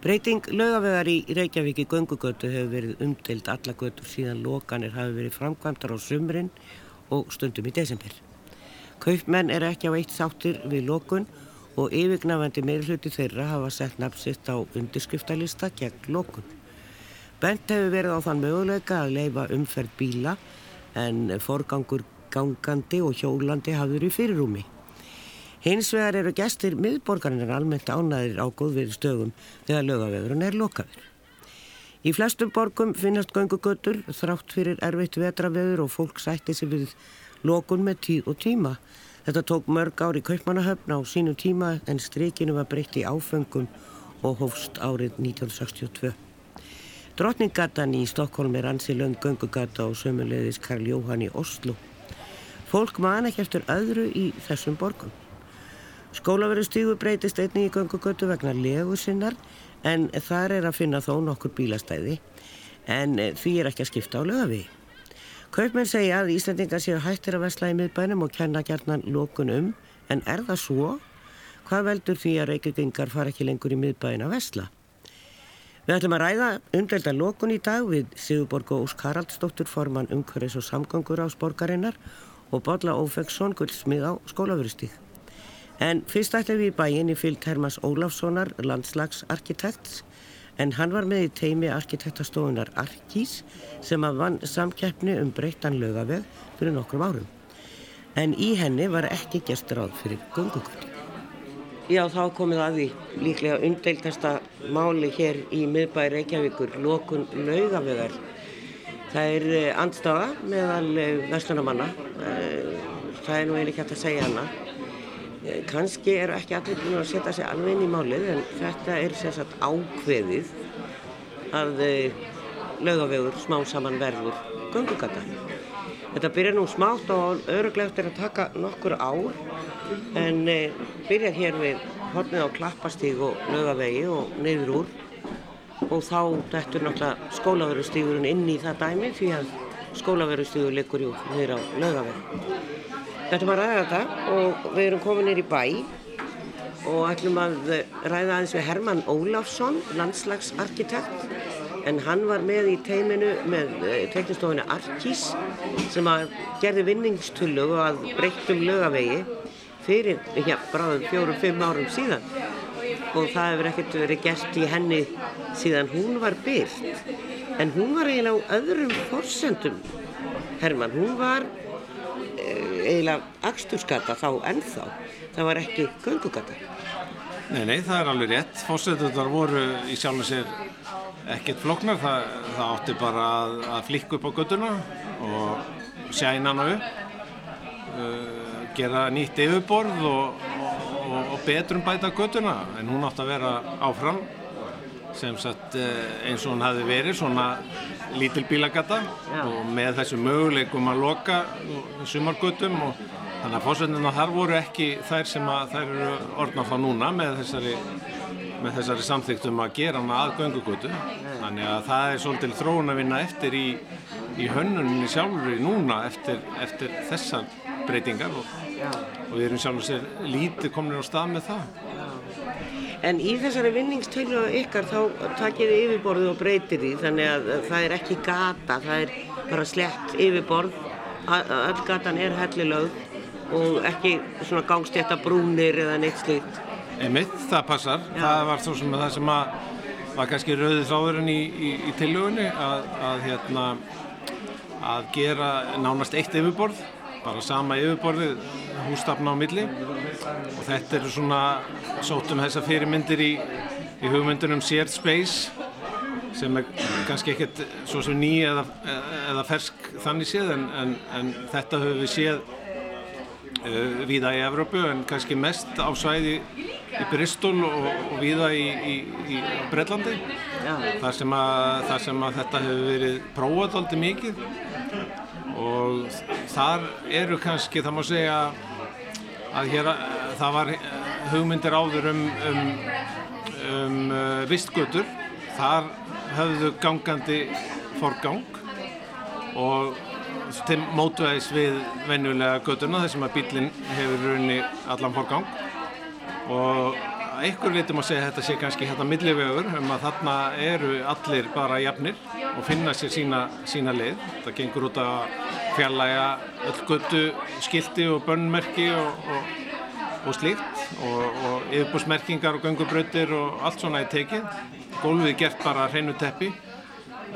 Breyting lögavegar í Reykjavík í göngugötu hefur verið umdelt alla götur síðan lokanir hafi verið framkvæmdar á sumrin og stundum í desember. Kaupmenn er ekki á eitt sáttir við lokun og yfirgnafandi meirfluti þeirra hafa sett nafnsitt á undirskriftalista gegn lokun. Bent hefur verið á þann möguleika að leifa umferð bíla en forgangur gangandi og hjólandi hafður í fyrirrúmi. Hins vegar eru gestir miðborgarnir almennt ánæðir á góðverði stögum þegar lögavegurinn er lokaður. Í flestum borgum finnast göngugötur þrátt fyrir erfitt vetraveður og fólk sætti sig við lokun með tíð og tíma. Þetta tók mörg ári kaupmannahöfn á sínum tíma en strikinu var breytt í áfengum og hófst árið 1962. Drottninggatan í Stokkólm er ansi löng göngugata og sömulegðis Karl Jóhann í Oslo. Fólk man ekki eftir öðru í þessum borgum. Skólaverðustígu breytist einnig í gangugötu vegna legu sinnar en þar er að finna þó nokkur bílastæði en því er ekki að skipta á lögavi. Kaupmenn segja að Íslandingar séu hættir að vesla í miðbænum og kenna gerðnan lókun um en er það svo? Hvað veldur því að reykjögingar fara ekki lengur í miðbæin að vesla? Við ætlum að ræða umdelda lókun í dag við Sigurborg og Ósk Haraldsdóttur formann umhverfis og samgangur á sporgarinnar og Bodla Ófeksson guldsmið á skólaverðustíg. En fyrst ætlum við í bæin í fylg Hermas Ólafssonar, landslagsarkitekts, en hann var með í teimi arkitektastofunar Arkís sem að vann samkeppni um breyttan lögaveg fyrir nokkrum árum. En í henni var ekki gerst ráð fyrir gungugundi. Já, þá komið að því líklega umdeiltasta máli hér í miðbæri Reykjavíkur, lokun lögavegar. Það er eh, andstafa meðal eh, vestunamanna, eh, það er nú ekki hægt að segja hana. Kanski eru ekki allir búin að setja sig alveg inn í málið en þetta er sérsagt ákveðið að lögavegur smá saman verður gungugata. Þetta byrjar nú smátt og öruglegt er að taka nokkur ár en byrjar hér við hornið á klappastíg og lögavegi og neyður úr og þá dettur náttúrulega skólaverustígurinn inn í það dæmi því að skólaverustígur liggur jú neyður á lögavegi. Þetta var þetta og við erum komin nýr í bæ og ætlum að ræða aðeins við Herman Ólafsson, landslagsarkitekt. En hann var með í teiminu með teknistofunni Arkís sem að gerði vinningstullu og að breyttum lögavegi fyrir, já, bráðum fjórum-fimm árum síðan. Og það hefur ekkert verið gert í henni síðan hún var byrkt en hún var eiginlega á öðrum forsendum Herman, hún var eiginlega axturskata þá ennþá. Það var ekki göngugata. Nei, nei, það er alveg rétt. Fórsetuðar voru í sjálfum sér ekkert floknar. Það, það átti bara að, að flikka upp á göttuna og sjæna hana upp, uh, gera nýtt yfirborð og, og, og betrum bæta göttuna. En hún átti að vera áfram sem sagt eins og hún hafi verið svona lítil bílagata Já. og með þessu möguleikum að loka sumargötum og þannig að fórsöndina þar voru ekki þær sem að þær eru orðna þá núna með þessari, með þessari samþygtum að gera hana að göngugötu. Þannig að það er svolítil þróun að vinna eftir í, í hönnuninni sjálfur í núna eftir, eftir þessar breytingar og, og við erum sjálfur sér lítið komin á stað með það En í þessari vinningstölu ykkar þá takir þið yfirborðu og breytir því þannig að það er ekki gata, það er bara slett yfirborð, öll gatan er hellilög og ekki svona gangstétta brúnir eða neitt slíkt. Einmitt, það passar. Já. Það var svo sem það sem að var kannski rauðið þráðurinn í, í, í tilögunni að, að, hérna, að gera nánast eitt yfirborð bara sama yfirborðið hústafna á milli. Og þetta eru svona sótum þessa fyrirmyndir í, í hugmyndunum shared space sem er kannski ekkert svo sem ný eða, eða fersk þannig séð en, en, en þetta höfum við séð uh, viða í Evrópu en kannski mest á svæði í Bristol og, og viða í, í, í Brellandi þar sem, að, þar sem að þetta hefur verið prófað aldrei mikið og þar eru kannski, það má segja að hér, það var hugmyndir áður um, um, um uh, vistgötur. Þar höfðu gangandi forgang og til mótuðæðis við venjulega göturna þar sem að bílinn hefur runni allan forgang. Og einhver litum að segja að þetta sé kannski hérna millivegur um að þarna eru allir bara jafnir og finna sér sína, sína leið. Það gengur út að fjallæga öll göttu skildi og bönnmerki og, og, og slíkt og, yfirbúsmerkingar og göngubrautir og allt svona í tekið. Gólfið gert bara hreinu teppi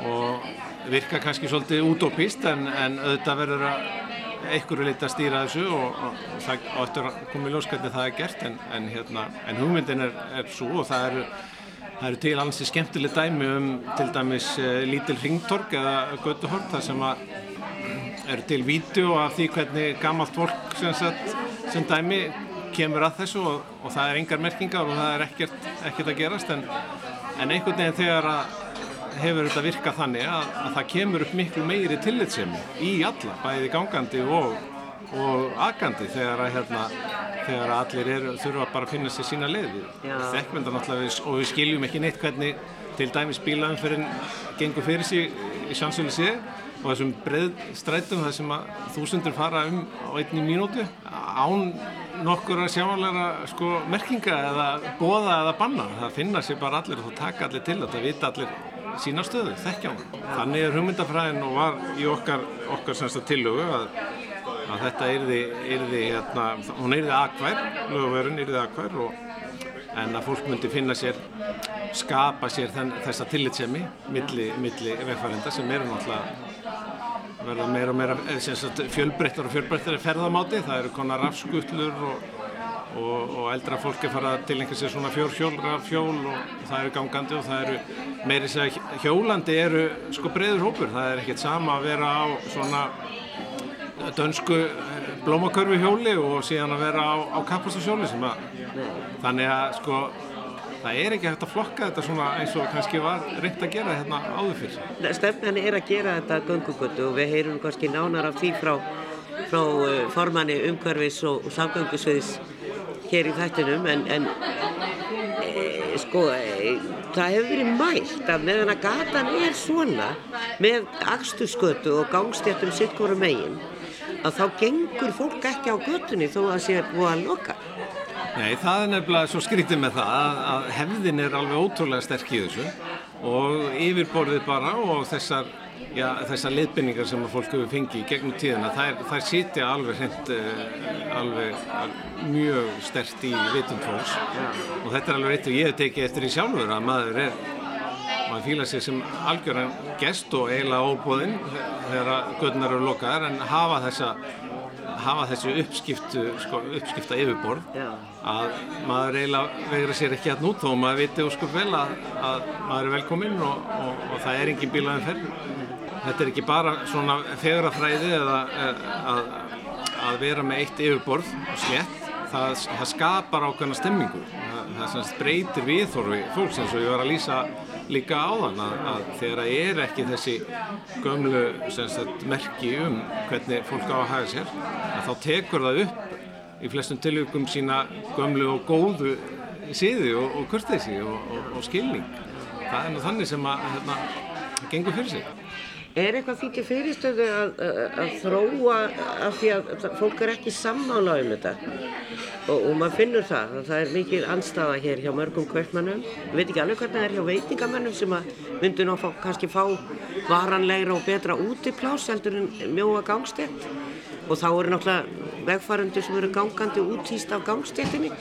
og virka kannski svolítið útópist en, en auðvitað verður að einhverju leiti að stýra þessu og, og, og það áttur að koma í ljós hvernig það er gert en, en, hérna, en hugmyndin er, er svo og það eru, það eru til alls skemmtileg dæmi um til dæmis uh, lítil ringtorg eða götuhort þar sem að eru til vídeo af því hvernig gammalt fólk sem, sagt, sem dæmi kemur að þessu og, og það er engar merkingar og það er ekkert, ekkert að gerast. En einhvern veginn þegar að hefur þetta virkað þannig að, að það kemur upp miklu meiri tillitsemi í alla, bæði gangandi og, og agandi þegar að hérna, þegar að allir er, þurfa bara að finna sér sína leið þekkmynda náttúrulega og við skiljum ekki neitt hvernig til dæmis bílaðumferðin gengur fyrir sig í sjansölu séð og þessum breið strætum þar sem að þúsundur fara um á einni mínútu án nokkur að sjáanlega sko merkinga eða bóða eða banna. Það finna sér bara allir og þá taka allir til þetta vita allir sína stöðu, þekkja hann. Þannig er hugmyndafræðin og var í okkar, okkar semst að að, þetta yrði, yrði hérna, hún yrði akvær, lögverðin yrði akvær en að fólk myndi finna sér, skapa sér þenn, þessa tillitsemi milli, milli vegfærenda sem eru náttúrulega verða meira og meira eh, fjölbreyttar og fjölbreyttar ferðamáti, það eru konar rafskullur og og, og eldra fólk er farað til einhvers veginn svona fjórhjólra fjól og það eru gangandi og það eru meiri segja hjólandi eru sko breyður hópur, það er ekkert sama að vera á svona dönsku eh, blómakörfi hjóli og síðan að vera á, á kapastasjóli sem að þannig að sko það er ekki hægt að flokka þetta svona eins og kannski var reynd að gera hérna áður fyrir. Stefnan er að gera þetta gungugötu og við heyrum kannski nánar af því frá, frá eh, formanni umhverfis og, samgöngusviðs hér í þættinum en, en e, sko e, það hefur verið mælt að meðan að gatan er svona með axturskötu og gangstéttum sittgóru megin að þá gengur fólk ekki á götunni þó að sé búið að loka. Nei, það er nefnilega svo skrítið með það að, að hefðin er alveg ótrúlega sterk í þessu og yfirborðið bara og þessar já, þessar leiðbynningar sem að fólk hefur fengið í gegnum tíðina, þær, þær sitja alveg hreint uh, alveg mjög stert í vitund fólks. Og þetta er alveg eitt og ég hef tekið eftir í sjálfur að maður er maður fýla sig sem algjörðan gest og eiginlega óbúðinn þegar gödnar eru lokaðar en hafa þessa hafa þessu uppskiptu sko, uppskipta yfirborð Já. að maður eiginlega vegra sér ekki að nút þó maður viti óskur vel að, að maður er velkominn og, og, og það er engin bílaðin ferð. Þetta er ekki bara svona fegurafræði eða að, að vera með eitt yfirborð og slett það, það skapar ákveðna stemmingu það, það breytir viðþorfi fólks eins og ég var að lýsa líka á þann að, að þegar það er ekki þessi gömlu sagt, merki um hvernig fólk á að hafa sér að þá tekur það upp í flestum tilvíkum sína gömlu og góðu síði og, og kurteysi og, og, og skilning. Það er nú þannig sem að hérna, gengur fyrir sig Er eitthvað því til fyrirstöðu að, að, að þróa af því að fólk er ekki sammála um þetta? Og, og maður finnur það að það er mikil anstafa hér hjá mörgum kvöldmannum. Ég veit ekki alveg hvernig það er hjá veitingamannum sem að myndu ná kannski fá varanlegra og betra útiplás heldur en mjóa gangstett og þá eru náttúrulega vegfærandur sem eru gangandi útýst af gangstettinni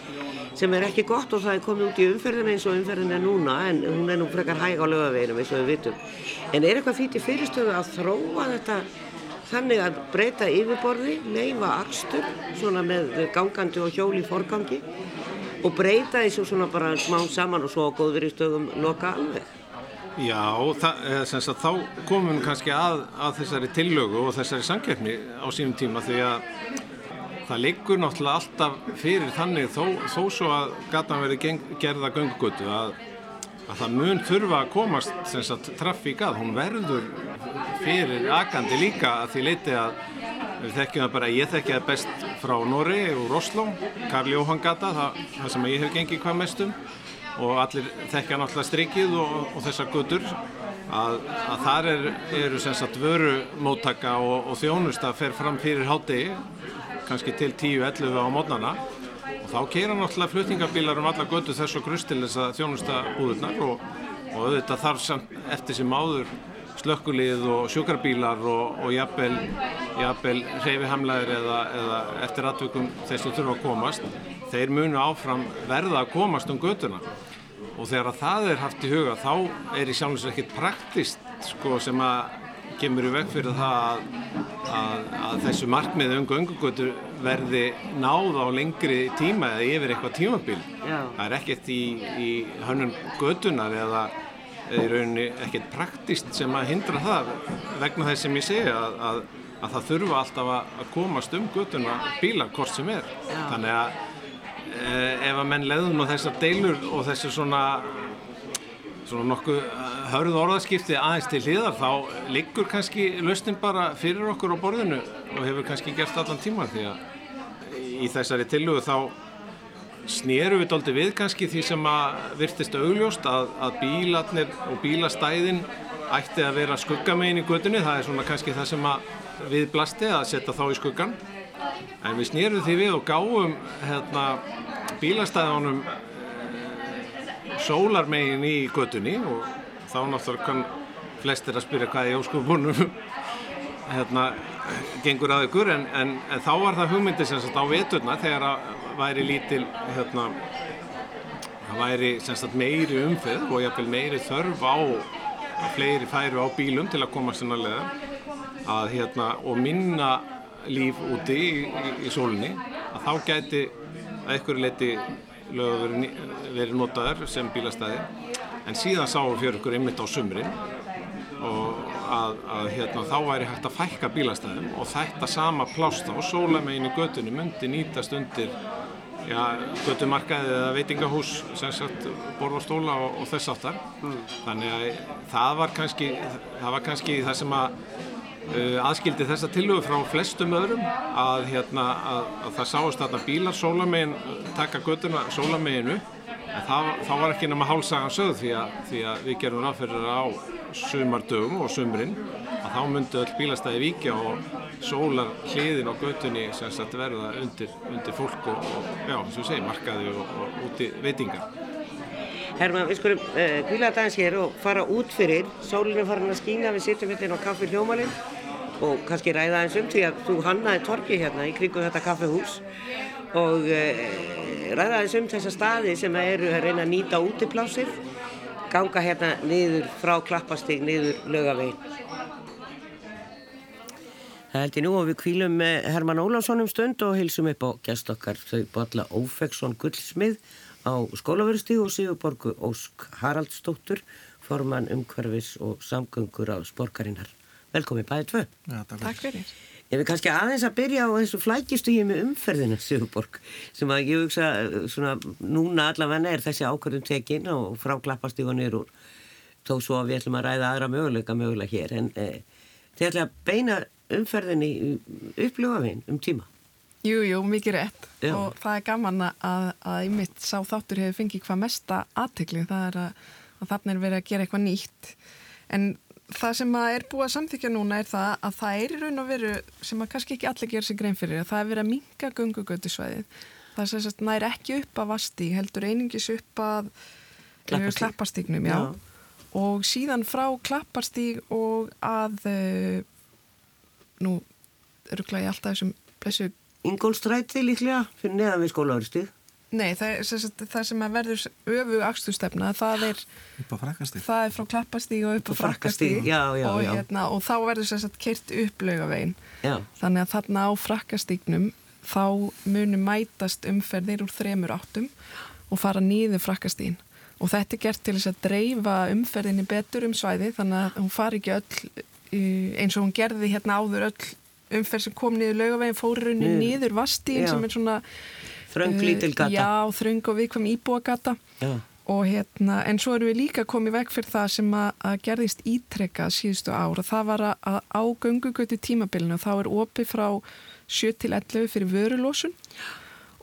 sem er ekki gott og það er komið út í umferðina eins og umferðina er núna en hún er nú frekar hæg á lögaveginum eins og við vitum. En er eitthvað því til fyrirstöðu að þróa þetta þannig að breyta yfirborði, leifa axtur svona með gangandi og hjóli forgangi og breyta þessu svona bara smá saman og svo á góðveri stöðum loka alveg? Já, það, að, þá komum við kannski að, að þessari tillögu og þessari samkeppni á sínum tíma því að það liggur náttúrulega alltaf fyrir þannig þó, þó svo að gatan verið gerða göngugötu að, að það mun þurfa að komast sagt, trafík að, hún verður fyrir agandi líka að því leiti að við þekkjum það bara, ég þekkja það best frá Norri og Oslo, Karl Jóhann gata, það, það sem ég hef gengið hvað mestum. Og allir þekkja náttúrulega strikið og, og þessar götur að, að þar er, eru sem sagt vöru móttaka og, og þjónust að fer fram fyrir hátegi kannski til 10-11 á mótnana og þá keira náttúrulega flutningabílar um alla götu þess og grust til þess að þjónusta búðurnar og, og auðvitað þarf samt eftir sem áður slökkulíð og sjúkarbílar og, og jafnvel, reyfihamlaður eða, eða eftir atvökum þess að þurfa að komast þeir munu áfram verða að komast um götuna. Og þegar að það er haft í huga þá er í sjálfins ekkert praktist sko, sem að kemur í veg fyrir það að, að, að þessu markmiði ungu ungugötur verði náð á lengri tíma eða yfir eitthvað tímabil. Já. Það er ekkert í, í hönnun götunar eða í rauninni ekkert praktist sem að hindra það vegna þess sem ég segja að, að það þurfa alltaf að komast um götuna bílar hvort sem er. Já. Þannig að e, ef að menn leðun og þessar deilur og þessu svona svona nokkuð eh, hörð orðaskipti aðeins til hliðar þá liggur kannski lausnin bara fyrir okkur á borðinu og hefur kannski gert allan tíma því að í þessari tillugu þá snéru við doldi við kannski því sem að virtist augljóst að, að bílarnir og bílastæðin ætti að vera skuggamegin í gödunni það er svona kannski það sem að við blasti að setja þá í skuggan en við snérum því við og gáum hérna, bílastæðunum sólarmegin í gödunni og þá náttúrulega kann flestir að spyrja hvað í óskupunum hérna gengur að ykkur en, en, en þá var það hugmyndi sem sagt á veturna þegar að væri lítil hérna það væri sem sagt meiri umfið og jáfnveil meiri þörf á að fleiri færu á bílum til að koma sannarlega að hérna og minna líf úti í, í, í sólunni að þá gæti að ykkur leiti lögur verið, verið notaður sem bílastæði en síðan sáum við fyrir ykkur einmitt á sumrin og að, að hérna, þá væri hægt að fækka bílastæðum og þetta sama plást á sólamegin í götunni myndi nýtast undir ja, götumarkaði eða veitingahús sem sagt borðarstóla og, og þess aftar mm. þannig að það var kannski það var kannski það sem að aðskildi þessa tilögu frá flestum öðrum að, hérna, að, að það sáist þarna bílar sólamegin taka götuna sólameginu En það, það var ekki nema hálsagan sögð því að, því að við gerum ráðferðir á sumardögum og sumrin að þá myndu öll bílastæði vikja og sólar hliðin á götunni sem sagt verða undir, undir fólk og, og já, og segi, markaði og, og úti veitingar. Herman, við skulum uh, kvíla þetta eins hér og fara út fyrir. Sólinn er farin að skýna, við sittum hérna á kaffi hljómalinn og kannski ræða eins um því að þú hannaði torki hérna í kringu þetta kaffihús. Og uh, ræða þess um þessa staði sem eru að reyna að nýta útiplásið ganga hérna niður frá klappastík niður lögavegin Það held ég nú og við kvílum með Herman Ólafsson um stund og hilsum upp á gæstokkar þau Balla Ófeksson Gullsmið á skólaverustíð og Sigurborgu Ósk Haraldsdóttur forman umhverfis og samgöngur á sporkarinnar Velkomi bæðið tvö. Já, Takk fyrir. Ég vil kannski aðeins að byrja á þessu flækistuði með umferðina Sigurborg sem að ég hugsa svona núna allavega er þessi ákvörðum tekin og frá klappastíðunir úr. Þó svo að við ætlum að ræða aðra möguleika möguleika hér en e, þeir ætla að beina umferðinni upplöfavinn um tíma. Jú, jú, mikið rétt. Já. og það er gaman að, að ymitt sá þáttur hefur fengið hvað mesta aðtekli það er að, að þarna er verið að gera eitthvað nýtt. En það sem er búið að samþykja núna er það að það er í raun og veru sem að kannski ekki allir gera sig grein fyrir að það er verið að minga gungugötusvæðið það sem sagt nær ekki upp að vasti heldur einingis upp að klapparstígnum já. Já. og síðan frá klapparstíg og að uh, nú ruggla ég alltaf þessum blessu Ingólstræti líklega fyrir neðan við skólaverðstíð Nei, það, það sem verður öfu axtustefna, það er það er frá klappastíg og upp á frakkastíg og, hérna, og þá verður sérstaklega kert upp laugavegin þannig að þarna á frakkastígnum þá munum mætast umferðir úr þremur áttum og fara nýður frakkastígin og þetta er gert til þess að dreifa umferðinni betur um svæði þannig að hún fari ekki öll eins og hún gerði hérna áður öll umferð sem kom niður laugavegin fórunni nýður vastígin sem er svona Þröng lítil gata. Já, þröng og viðkvæm íbúagata. Og hérna, en svo erum við líka komið vekk fyrir það sem að, að gerðist ítrekka síðustu ár. Og það var að á göngugötu tímabilinu þá er opið frá 7 til 11 fyrir vörulósun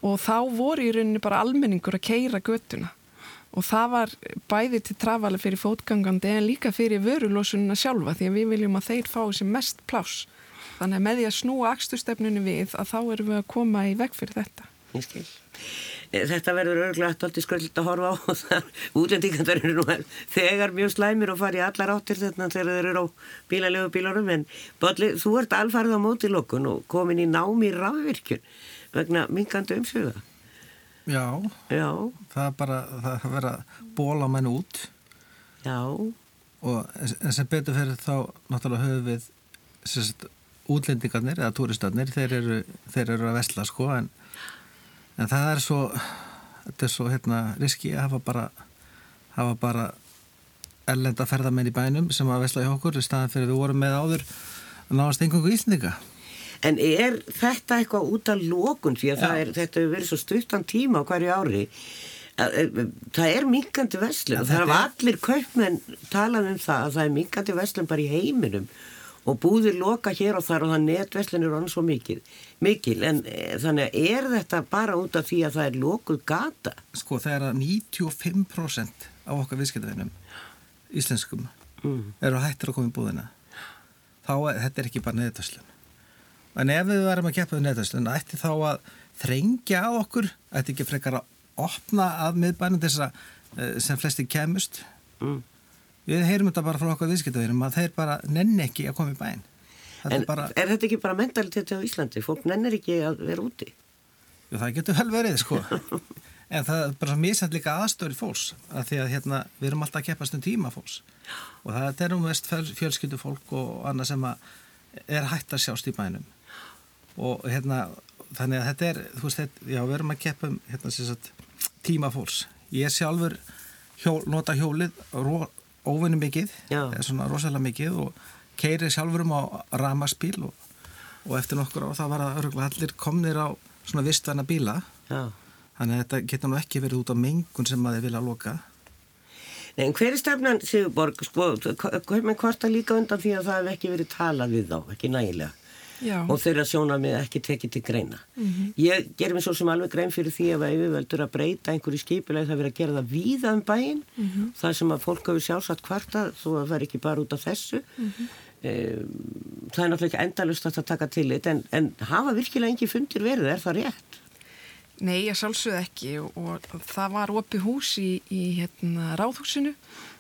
og þá voru í rauninni bara almenningur að keira götuna. Og það var bæði til trafala fyrir fótgangandi en líka fyrir vörulósununa sjálfa því að við viljum að þeir fá sem mest pláss. Þannig að með því að snúa axturstefnunni við að þá erum við að koma í vekk fyrir þetta ég skil. Eh, þetta verður örgulega alltaf skröld að horfa á. Og það útlendingar eru nú þegar mjög slæmir og fari allar áttir þetta þegar þeir eru á bílalegu bílarum en Bolli, þú ert alfarið á móti lókun og komin í námi rafvirkjun vegna mingandi umsöða. Já, Já, það er bara það er verið að bóla menn út. Já, og en sem betur fyrir þá náttúrulega höfum við sérst, útlendingarnir eða túristarnir þeir eru, þeir eru að vesla sko en, en það er svo þetta er svo hérna riski að hafa bara hafa bara ellenda ferðamenn í bænum sem að vesla hjá okkur í staðan fyrir við vorum með áður náðast einhverju íslendinga. En er þetta eitthvað út af lókun því að er, þetta hefur verið svo stuttan tíma á hverju ári. Að, að, það er minkandi veslun Ja, og það er- allir kaupmenn talað um það að það er minkandi veslun bara í heiminum og búðir loka hér og þar og það netveslun er annars svo mikil, mikil. En e, þannig að er þetta bara út af því að það er lokuð gata? Sko þegar að 95% af okkar viðskiptavinnum íslenskum mm. eru hættir að koma í búðina. Þá er þetta er ekki bara neðutöslun en ef við verðum að keppa við neðutöslun ætti þá að þrengja að okkur? Ætti ekki frekar að opna að miðbænum þess að eh, sem flesti kemust? Mm. Við heyrum þetta bara frá okkar viðskiptavinnum að þeir bara nenni ekki að koma í þetta En er bara, er þetta ekki bara mentaliteti á Íslandi? Fólk nennir ekki að vera úti? jú, það getur vel verið sko. En það er bara svo misætt líka aðstöður fólks að því að hérna, við erum alltaf að keppast um tíma fólks. Og það er um vest fjölskyldu fólk og annað sem að er hægt að sjást í bænum. Og hérna þannig að þetta er, þú veist, þetta, já, við erum að keppa um hérna, tíma fólks. Ég sjálfur hjól, nota hjólið óvinni mikið svona rosalega mikið og keiri sjálfur um á ramaspíl og, og eftir nokkur á það var að örgulega allir komnir á svona vistvæna bíla. Já. þannig að þetta getur nú ekki verið út á mengun sem að þið vilja loka. Nei, en hver er stefnan Sigurborg, sko, hvort að líka undan því að það hef ekki verið talað við þá, ekki nægilega Já, og þeirra sjónarmið ekki tekið til greina. Ég ger mér svo sem alveg grein fyrir því að yfirveldur að breyta einhverju skipuleg það verið að gera það víða um bæinn, það sem að fólk hafi sjálfsagt kvarta þó að það er ekki bara út af þessu. Um, það er náttúrulega ekki endalust að það taka til þetta en, en hafa virkilega engi fundir verið, er það rétt? nei, ég sjálfsögð ekki og, og það var opið hús í, í hérna, ráðhúsinu.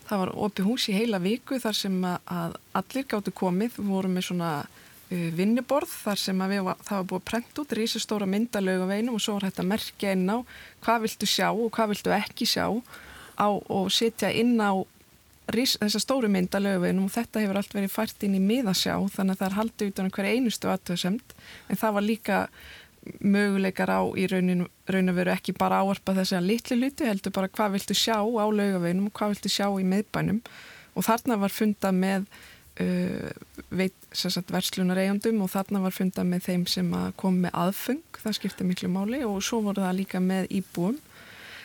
Það var opið hús í heila viku þar sem að, allir gáttu komið. Við vorum með svona vinnuborð þar sem við, það var búið að prenta út rísastóra myndalög á veinum og svo var þetta að merkja inn á hvað viltu sjá og hvað viltu ekki sjá á, og setja inn á rís, þessa stóru myndalög á veinum og þetta hefur allt verið fært inn í miðasjá þannig að það er haldið utan hverja einustu aðtöðsemt en það var líka möguleikar á í raunin, raun að veru ekki bara áarpa þess að litlu hluti heldur bara hvað viltu sjá á laugaveinum og hvað viltu sjá í miðbænum. Og þarna var funda með uh, veit, sagt, verslunar eigandum og þarna var funda með þeim sem að kom með aðfung, það skipti miklu máli og svo voru það líka með íbúum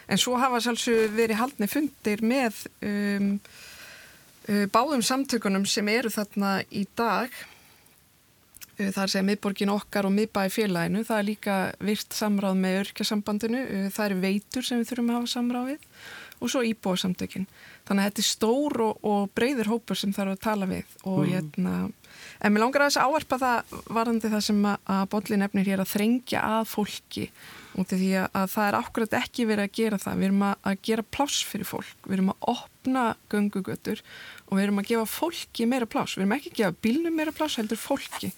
en svo hafa sjálfsög verið haldni fundir með um, uh, báðum samtökunum sem eru þarna í dag Uh, Það er segja miðborgin okkar og miðbæði félaginu. Það er líka virt samráð með örkjasambandinu. Það eru veitur sem við þurfum að hafa samráð við og svo íbúasamtökin. Þannig að þetta er stór og, og breyður hópur sem þarf að tala við. Og, hérna, en mér langar að þess að áarpa það varðandi það sem að, að bollin nefnir hér að þrengja að fólki út af því að, að það er akkurat ekki verið að gera það. Við erum að, að gera pláss fyrir fólk. Við erum að opna göngugötur og við erum að gefa fólki meira pláss. Við erum ekki að gefa bílnum meira pláss, heldur fólki.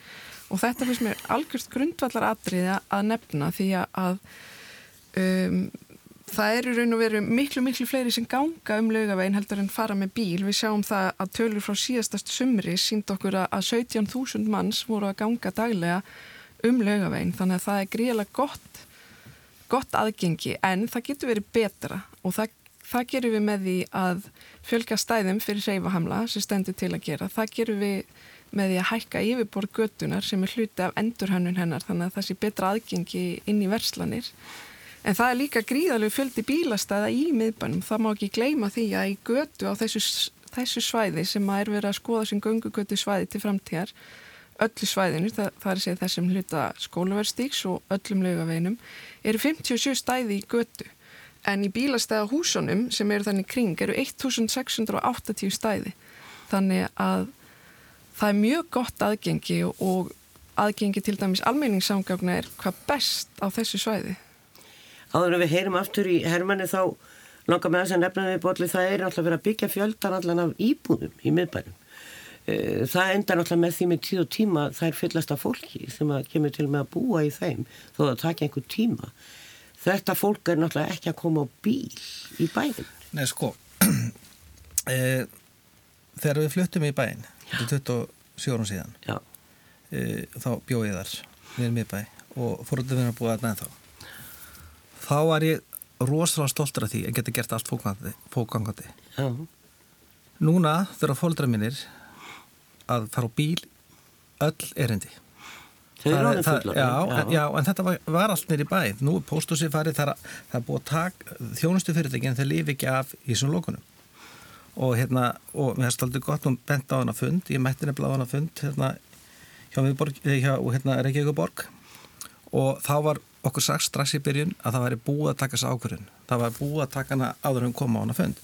Og þetta finnst mér algjörst grundvallar atriði að nefna því að um, það eru raun og veru miklu, miklu fleiri sem ganga um laugavegin heldur en fara með bíl. Við sjáum það að tölur frá síðastast sumri sínd okkur að 17.000 manns voru að ganga daglega um laugavegin. Þannig að það er gríðilega gott, gott aðgengi en það getur verið betra og það, það gerum við með því að fjölga stæðum fyrir reyfahamla sem stendur til að gera. Það gerum við með því að hækka yfirborð götunar sem er hluti af endurhönnun hennar þannig að það sé betra aðgengi inn í verslanir. En það er líka gríðalegu fjöldi bílastæða í miðbænum. Það má ekki gleyma því að í götu á þessu, þessu svæði sem að er verið að skoða sem göngugötu svæði til framtíðar, öllu svæðinu, það, það er segja þessum hluta skólaverðstíks og öllum laugaveinum, eru 57 stæði í götu. En í bílastæða húsunum sem eru þannig kring eru 1680 stæði. Þannig að það er mjög gott aðgengi og aðgengi til dæmis almenningssamgagna er hvað best á þessu svæði. Áður en við heyrum aftur í Hermanni þá langar með þess að nefna við bóli það er alltaf verið að byggja fjöldan allan af íbúðum í miðbænum. Eh, það endar alltaf með því með tíð og tíma það er fyllast af fólki sem kemur til með að búa í þeim þó að það takja einhver tíma. Þetta fólk er náttúrulega ekki að koma á bíl í bænum. Nei sko, e, þegar við fluttum í bæn, þetta er 27 árum síðan, e, þá bjóð ég þar, við erum í bæ og fóröldur við erum að næða þá þá var ég rosalega stoltur af því að geta gert allt fókgangandi núna þurfa fólkdra minnir að fara á bíl öll erindi. Þau eru alveg fullar já, já. en þetta var, var allt nýri bæð nú póstur sér farið þar að það er búið að taka þjónustu fyrirtækinn þeir lifi ekki af í þessum lókunum og hérna, og mér finnst aldrei gott hún bent á hana fund, ég mætti nefnilega á hana fund hérna hjá, hjá hérna, Reykjavík borg og þá var okkur sagt strax í byrjun að það væri búið að taka þessu ákvörðun. Það var búið að taka hana áður en koma á hana fund.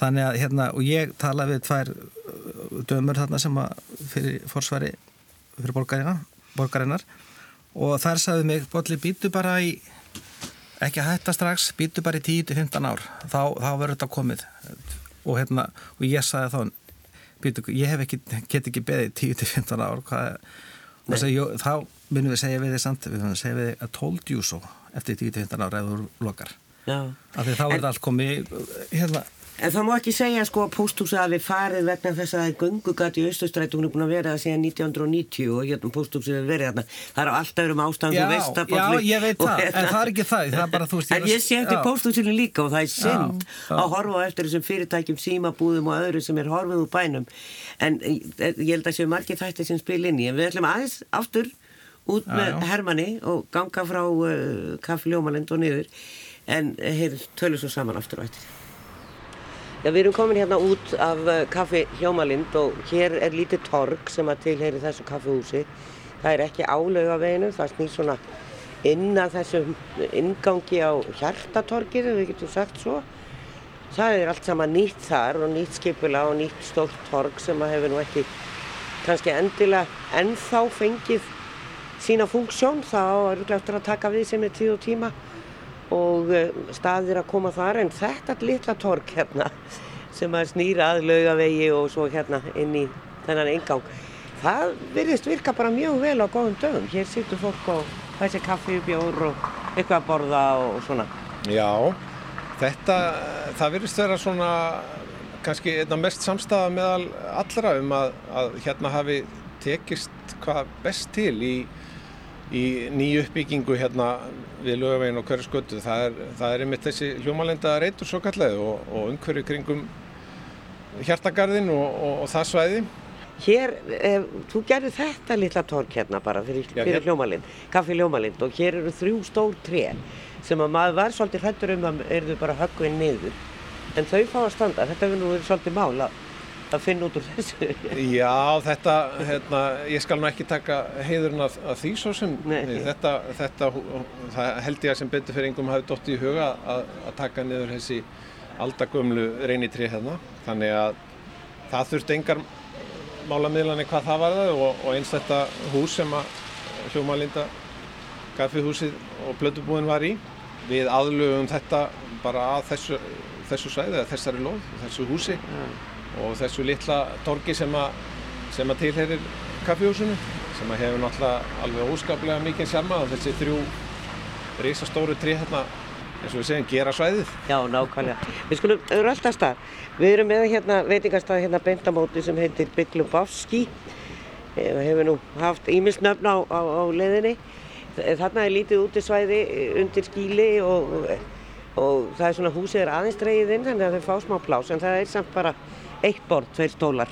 Þannig að hérna og ég talaði við tvær uh, dömur þarna sem að fyrir forsvari fyrir borgarinnar, og þær sagði mig botli býtu bara í ekki að hætta strax, býtu bara í 10-15 ár. Þá, þá verður þetta komið. Og hérna og ég sagði þá býtu, ég hef ekki, get ekki beðið 10-15 ár hvað er þá minnum við segja við þið samt, við minnum við segja við þið að told you so eftir 10-15 ára eða þú lokar. Af því þá er þetta allt komið hérna En það má ekki segja sko að pósthúsi að við farið vegna þess að gungugat í Östustrætum hún er búin að vera það síðan 1990 og hérna pósthúsi hefur verið þarna. Það er á alltaf um ástæðan þú veist að Já, ég veit það, en það er ekki það, það er bara, veist, En ég sé eftir pósthúsinu líka og það er synd að horfa eftir þessum fyrirtækjum símabúðum og öðru sem er horfið úr bænum. En ég held að séu margir þætti sem spil inn í. En við ætlum aðeins aftur út með já, já. Hermanni og ganga frá uh, Kaffi Ljómalind og niður. En heyr, tölum svo saman aftur og eftir Já, við erum komin hérna út af uh, Kaffi Ljómalind og hér er lítið torg sem að tilheyri þessu kaffihúsi. Það er ekki álauga veginu það snýr svona inn að þessum ingangi á hjartatorgið við getum sagt svo. Það er allt sama nýtt þar og nýtt skipula og nýtt stórt torg sem að hefur nú ekki kannski endilega ennþá fengið sína funksjón. Þá er það eftir að taka við sem er tíð og tíma og eh, staðir að koma þar en þetta litla tork hérna sem að snýra að laugavegi og svo hérna inn í þennan engang það virðist virka bara mjög vel á góðum dögum. Hér sýttur fólk og þessi kaffi, bjór og eitthvað að borða og svona. Já, þetta það virðist vera svona kannski einna mest samstafa meðal allra um að, að hérna hafi tekist hvað best til í í nýju uppbyggingu hérna við lögavegin og hverju skötu. Það er, það er einmitt þessi hljómalenda reytur svo kallega og, og umhverju kringum hjartagarðin og, og, og það svæði. Hér, eh, þú gerði þetta litla tork hérna bara fyrir, fyrir hér... hljómalind, kaffi hljómalind og hér eru þrjú stór tré sem að maður var svolítið hrættur um að eru bara höggvinn niður en þau fá að standa, þetta hefur nú verið svolítið mála að finna út úr þessu? Já, þetta, hérna, ég skal nú ekki taka heiðurinn af, af því svo sem. Þetta, þetta held ég að sem betur fyrir einhverjum hafi dótt í huga að, að taka niður þessi aldagömlu reynitri hérna, þannig að það þurfti engar málamiðlani hvað það var það og, og eins þetta hús sem að hljómalinda kaffihúsið og blödubúin var í. Við aðlugum þetta bara að þessu, þessu svæði, þessari lóð, þessu húsi. Ja og þessu litla torgi sem að, að tilherir kaffihúsinu sem að hefur náttúrulega alveg óskaplega mikið sjarma og þessi þrjú reysastóru trí hérna eins og við segjum gera svæðið. Já, nákvæmlega. Við skulum öðru alltaf stað. Við erum með hérna veitingarstað hérna beintamóti sem heitir Bygglubáski. Eh, við hefum nú haft ímilsnöfn á, á, á leðinni. Þarna er lítið úti svæði undir skíli og, og það er svona húsið er aðeins dreyið inn þannig að þau fá smá plás en það er samt bara eitt borð, tveir stólar.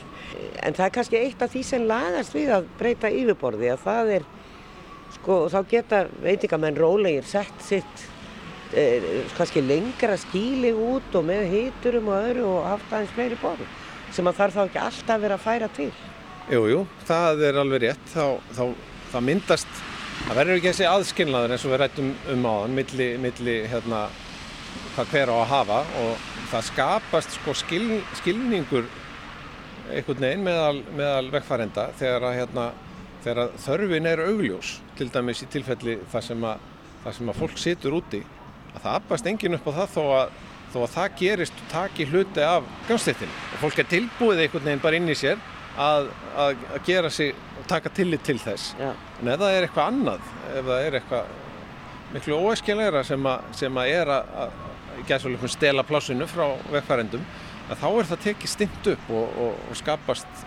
En það er kannski eitt af því sem lagast við að breyta yfirborði að það er, sko, þá geta veitingamenn rólegir sett sitt eh, kannski lengra skíli út og með hýturum og öðru og haft aðeins fleiri borð sem að þarf þá ekki alltaf verið að færa til. Jújú, jú, það er alveg rétt. Þá, þá, myndast, það verður ekki þessi aðskilnaður eins og við rættum um áðan, milli, milli hérna, hvað hver á að hafa og það skapast sko skil, skilningur einhvern veginn meðal, meðal vegfærenda þegar, að, hérna, þegar að þörfin er augljós til dæmis í tilfelli þar sem að, þar sem að fólk situr úti að það abbast engin upp á það þó að, þó að það gerist og taki hluti af gangstéttinu og fólk er tilbúið einhvern veginn bara inn í sér að, að, að gera sig og taka tillit til þess Já. en ef það er eitthvað annað ef það er eitthvað miklu óæskilegra sem, sem að er að, að gæðsvöldum stela plássinu frá vegfærendum að þá er það tekið stimt upp og, og, og skapast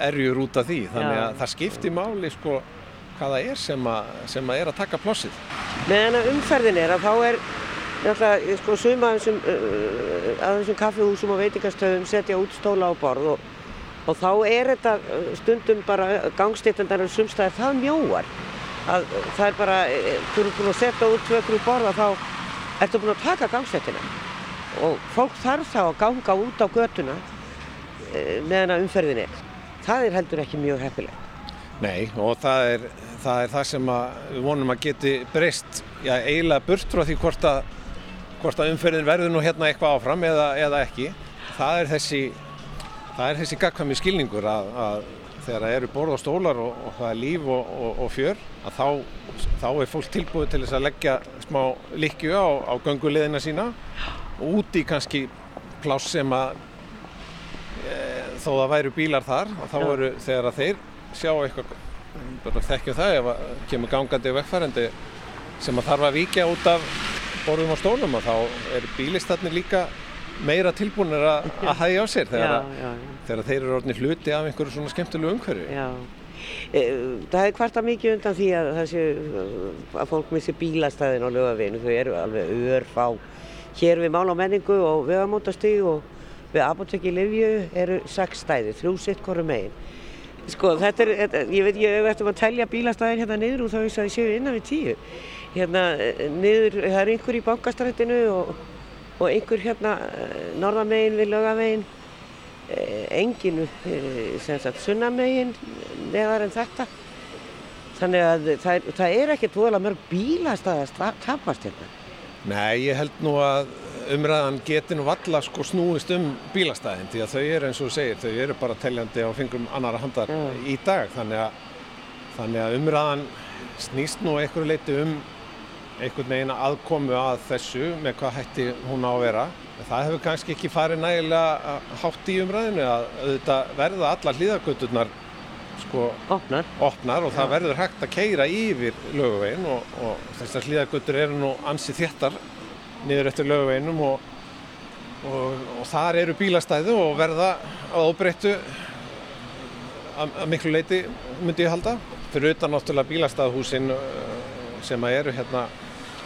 erjur út af því. Þannig Já. að það skiptir máli sko hvaða er sem að, sem að er að taka plássið. Meðan að umferðin er að þá er náttúrulega sko suma af þessum, þessum kaffihúsum og veitingastöðum setja út stóla á borð og, og þá er þetta stundum bara gangstéttandar og sumstæðir það mjóar að það er bara, uh, þú eru búin að setja út tvö grú borða þá ertu búin að taka gangstéttina og fólk þarf þá að ganga út á götuna uh, meðan að umferðin er. Það er heldur ekki mjög heppileg. Nei og það er það, er það sem við vonum að geti breyst já, eiginlega burt frá því hvort að, hvort að umferðin verður nú hérna eitthvað áfram eða, eða ekki það er þessi það er þessi gagkvæmi skilningur að, að þegar það eru borð og stólar og, og það er líf og, og, og fjör að þá, þá er fólk tilbúið til þess að leggja smá likju á, á gönguleðina sína og út í kannski pláss sem að e, þó það væru bílar þar og þá eru þegar að þeir sjá eitthvað bara þekkjum það ef að kemur gangandi vegfærandi sem að þarf að víkja út af borðum og stólum og þá er bílistarnir líka meira tilbúinir að, að hægja á sér þegar, já, já. þegar þeir eru orðinir hluti af einhverju svona skemmtilegu umhverfi. Já, e, það er kvarta mikið undan því að, sé, að fólk missi bílastæðin á lögaveginu, þau eru alveg örfá. Hér við mál á menningu og vegamótastíg og við apotekki Livju eru sex stæði, þrjú sitt hverju megin. Sko þetta er, þetta, ég veit ég eftir að telja bílastæðin hérna niður og þá veist að ég séu innan við tíu. Hérna eh, niður, það er einhver í bankastrættinu og, og einhver hérna eh, norðamegin við lögavegin eh, enginu sem sagt sunnamegin neðar en þetta. Þannig að það það er ekkert voðalega mörg bílastæðast tapast hérna. Nei, ég held nú að umræðan geti nú valla sko snúist um bílastæðin því að þau eru eins og segir, þau eru bara teljandi á fingrum annara handar Já. í dag. Þannig að, þannig að umræðan snýst nú einhverju leiti um einhvern veginn aðkomu að þessu með hvað hætti hún á að vera. Það hefur kannski ekki farið nægilega hátt í umræðinu að auðvitað verða alla hlýðargöturnar sko opnar. opnar og það verður hægt að keira yfir löguvegin og, og þessar hlýðagötur eru nú ansið þéttar niður eftir löguveginum og, og, og þar eru bílastæðu og verða að óbreyttu að, að miklu leiti myndi ég halda. Fyrir utan náttúrulega bílastæðhúsin sem að eru hérna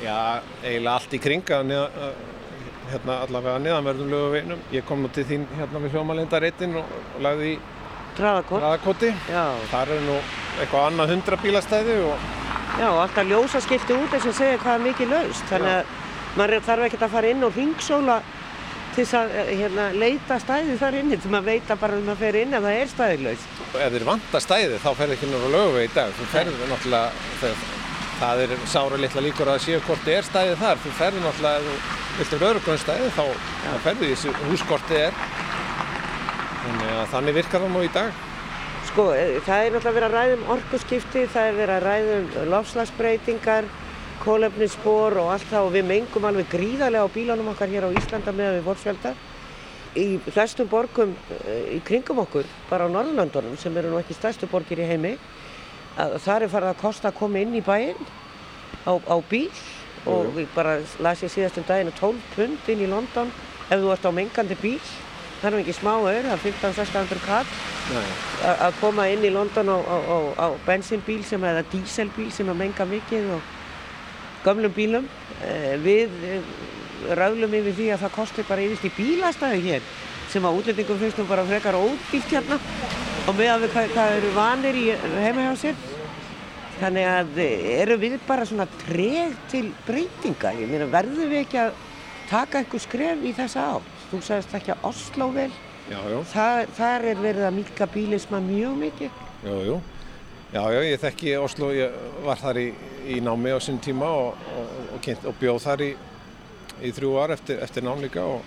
já, eiginlega allt í kringa hérna allavega neðanverðum löguveginum ég kom nú til þín hérna við hljómalindareitin og, og lagði í traðakort raðakoti já, Þar er nú eitthvað annað hundra bílastæði og já, og alltaf ljósa skipti út eins og segja hvað er mikið laust. Þannig að maður þarf ekkert að fara inn og ringsóla til þess að eh, hérna, leita stæði þar inni. Til maður veita bara um að fer inn ef það er stæði laust ef þeir vanta stæði þá ferði ekki náttúrulega löguvegi í dag. Þú ferði náttúrulega, þegar það er sára litla líkur að séu hvort þið er stæði þar. Þú ferði náttúrulega, ef þú vilt vera örugrunn stæði þá, ferði því þessi húskortið er. Þannig að þannig virkar það nú í dag. Sko, eh, það er náttúrulega verið að ræða um orkuskipti, það er verið að ræða um lofslagsbreytingar, kólefnisspor og allt það og við mengum alveg gríðarlega á bílunum okkar hér á Íslanda með við fólksvelda. Í flestum borgum eh, í kringum okkur, bara á Norðurlandunum sem eru nú ekki stærstu borgir í heimi, að þar er farið að kosta að koma inn í bæinn á, á bíl og við bara las ég síðast um daginn 12 pund inn í London ef þú ert á mengandi bíl. Það er ekki smá öður, það er 15-1600 kall að koma inn í London á, á, á, á bensínbíl sem eða díselbíl sem að menga mikið og gömlum bílum. Eh, Við eh, ráðlum yfir því að það kosti bara yfirst í bílastæðu hér sem að útlendingum nú bara frekar ódýrt hérna og með að við hvað, hvað eru vanir í heima hjá sér. Þannig að eh, eru við bara svona treg til breytinga. Ég meina verðum við ekki að taka einhver skref í þessa átt. Þú sagðist ekki að Oslo vel. Já, já, Það, þar er verið að milka bílisma mjög mikið. jú, jú. Já, já, ég þekki Oslo, ég var þar í, í námi á sinn tíma og, og, og, og bjóð þar í, í þrjú ár eftir, eftir nám líka og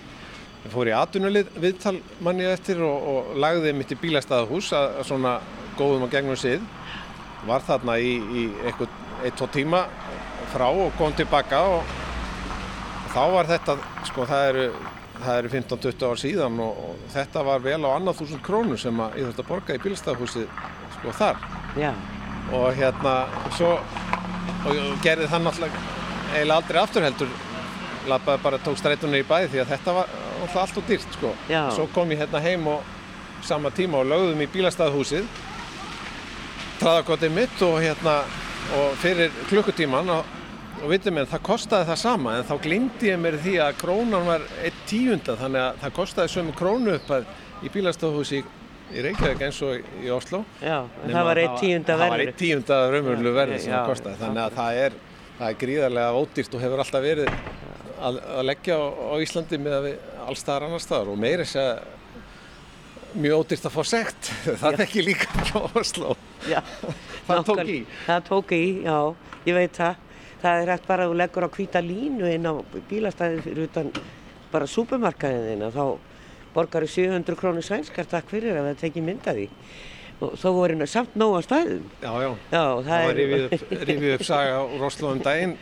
ég fór í atvinnulið viðtal manni eftir og, og lagði mitt í bílastæðahús að, að svona góðum og gegnum sið. Var þarna í, í eitthvað, eitt, tvo tíma frá og kom tilbaka og þá var þetta, sko það eru, það eru 15-20 ár síðan og, og þetta var vel á annað þúsund krónur sem að ég þurfti að borga í bílstafhúsið sko þar. Já, og hérna svo og, og gerði það náttúrulega eiginlega aldrei afturheldur lappaði bara tók streitunni í bæði því að þetta var alltaf allt og dýrt sko Já. svo kom ég hérna heim og sama tíma og lögðum í bílastæðhúsið traðakotið mitt og hérna og fyrir klukkutíman og, og vitið mér það kostaði það sama en þá glindi ég mér því að krónan var eitt tíunda þannig að það kostaði sömu krónu upp í bílastæðhúsi í, Reykjavík eins og í Oslo já, en það var eitt tíunda Það var verður. eitt tíunda raunverulegu verði sem það kostaði þannig að það er, það er gríðarlega ódýrt og hefur alltaf verið að, að leggja á, á Íslandi með að við allstaðar annar staðar og meira þess að mjög ódýrt að fá sekt. Það þekki líka frá Oslo Já, Það tók í. Það tók í, já, ég veit það. Það er hægt bara að þú leggur á hvíta línu inn á bílastæði fyrir utan bara súpermarkaðina þá borgar þú 700 krónir sænskar takk fyrir að það tekið myndaði og þó voru hennar samt nóg á stæðum. Já, já, Já, það það er... rifið upp, upp saga úr Oslo um daginn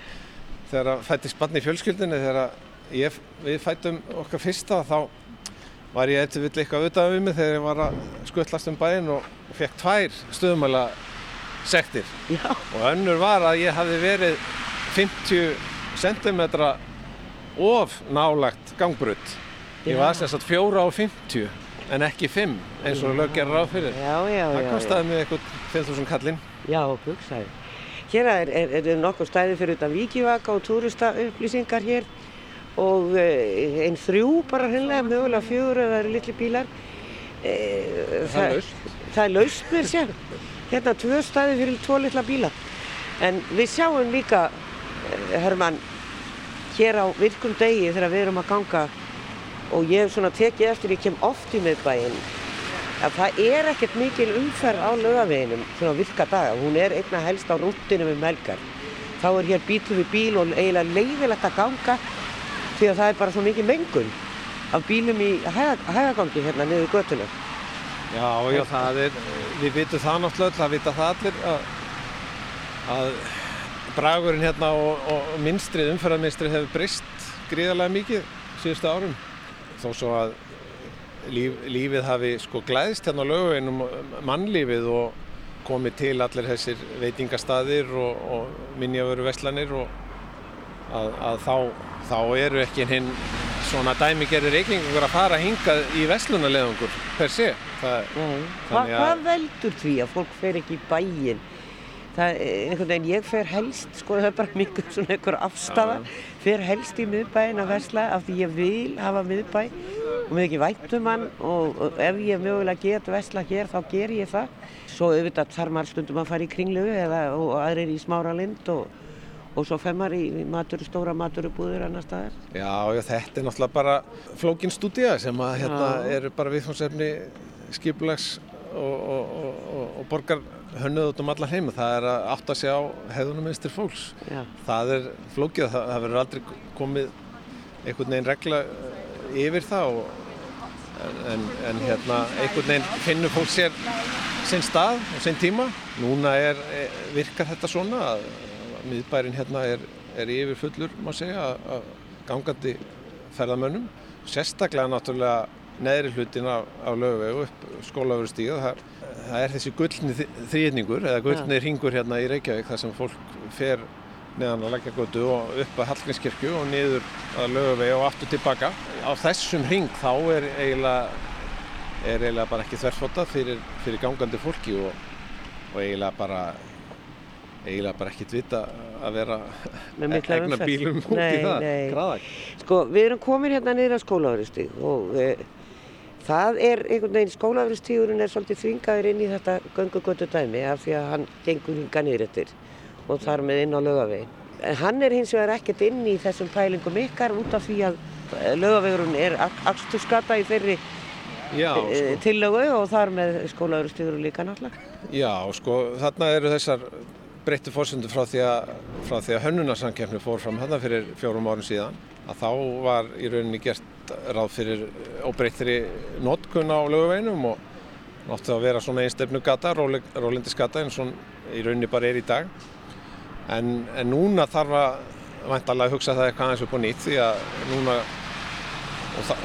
þegar að fættist barn í fjölskyldinni þegar að ég, við fættum okkar fyrsta þá var ég eitthvað vill eitthvað auðvitað við mig þegar ég var að skuttlast um bæinn og fekk tvær stöðumæla sektir. Já, og önnur var að ég hafði verið 50 cm of nálagt gangbrut ég var sem sagt 4 á 50 en ekki 5 eins og lög gerir ráð fyrir. Já, já, já. það já. kostaði mig eitthvað 5.000 kallinn. Já, hugsaði. Hér er, er, er nokkur stæði fyrir utan vikivaka og túrista upplýsingar hér og uh, einn þrjú bara hreinlega, mögulega fjögur eða það eru litli bílar. E, Það er laust. Það er laust mér sér. Hérna tvö stæði fyrir tvo litla bíla. En við sjáum líka, eh, Hermann, hér á virkum degi þegar við erum að ganga og ég hef svona tekið eftir, ég kem oft í miðbæinn að það er ekkert mikil umferð á laugaveginum svona virka daga, hún er einna helst á rúttinu við melgar þá er hér bílu við bíl og eiginlega leiðilegt að ganga því að það er bara svo mikið mengun af bílum í hæga, hægagangi hérna niður götuna Já, já, það er, við vitum það náttúrulega, það vita það allir að, að bragurinn hérna og, og minstrið, umferðarminstrið hefur breyst gríðarlega mikið síðustu árum. Þó svo að líf, lífið hafi sko glæðist hérna á löguvinum, mannlífið og komið til allir þessir veitingastaðir og, og minjavöru veslanir og að, að þá, þá eru ekki hinn svona dæmigerri reykingur að fara hingað í veslunarleðungur per se. Það, Þannig að- hvað veldur því að fólk fer ekki í bæinn? Það er einhvern veginn, ég fer helst sko það er bara mikið svona einhver afstafa fer helst í miðbæinn að vesla af því ég vil hafa miðbæ og mér ekki væntum hann og, og ef ég mögulega get vesla hér þá ger ég það. Svo auðvitað þarf maður stundum að fara í kringlu eða og aðrir í smára lind og, og svo fer maður í matur, stóra maturubúður annar staðar Já, já, þetta er náttúrulega bara flókin stúdía sem að hérna eru bara viðfónsefni skipulags og, og, og, og, borgar hönnuð út um alla heima. Það er að átta sig á hefðunum einstir fólks. Já. Það er flókið, það, það verður aldrei komið einhvern veginn regla eh, yfir það og, en, en, hérna einhvern veginn finnur fólk sér sinn stað og sinn tíma. Núna er, er, virkar þetta svona að miðbærin hérna er, er yfir fullur, má segja, að- gangandi ferðamönnum. Sérstaklega náttúrulega neðri hlutin af, af lögvegu upp skólafurustíða. Það, það er þessi gullni þrýðningur eða gullni ringur hérna í Reykjavík þar sem fólk fer neðan að leggja götu og upp að Hallgrímskirkju og niður að lögavegi og aftur tilbaka. Á þessum ring þá er eiginlega, er eiginlega bara ekki þverfóta fyrir, fyrir gangandi fólki og, og eiginlega bara eiginlega bara ekkert vita að vera egna bílum út í Nei, það. nei. Graðak. Sko, við erum komin hérna niður á skólaverustíg og e, það er einhvern veginn, skólaverustígurinn er svolítið þvingaður inn í þetta göngugötu dæmi af því að hann gengur hinga niður eftir og þar með inn á lögavegin. En hann er hins vegar ekkert inn í þessum pælingum ykkar út af því að lögavegurinn er axturskata í þeirri Já, e, sko. tillögu og þar með skólaverustígurinn líka náttúrulega. Já, sko, þarna eru þessar breyttu fórsendur frá því að, að hönnunarsamkeppni fór fram þarna fyrir fjórum árum síðan að þá var í rauninni gert ráð fyrir óbreyttri notkun á löguveginum og náttu að vera svona einstefnu gata, rólindi skata eins og í rauninni bara er í dag. En, en núna þarf að vantarlega hugsa það eitthvað aðeins upp á nýtt því að núna það,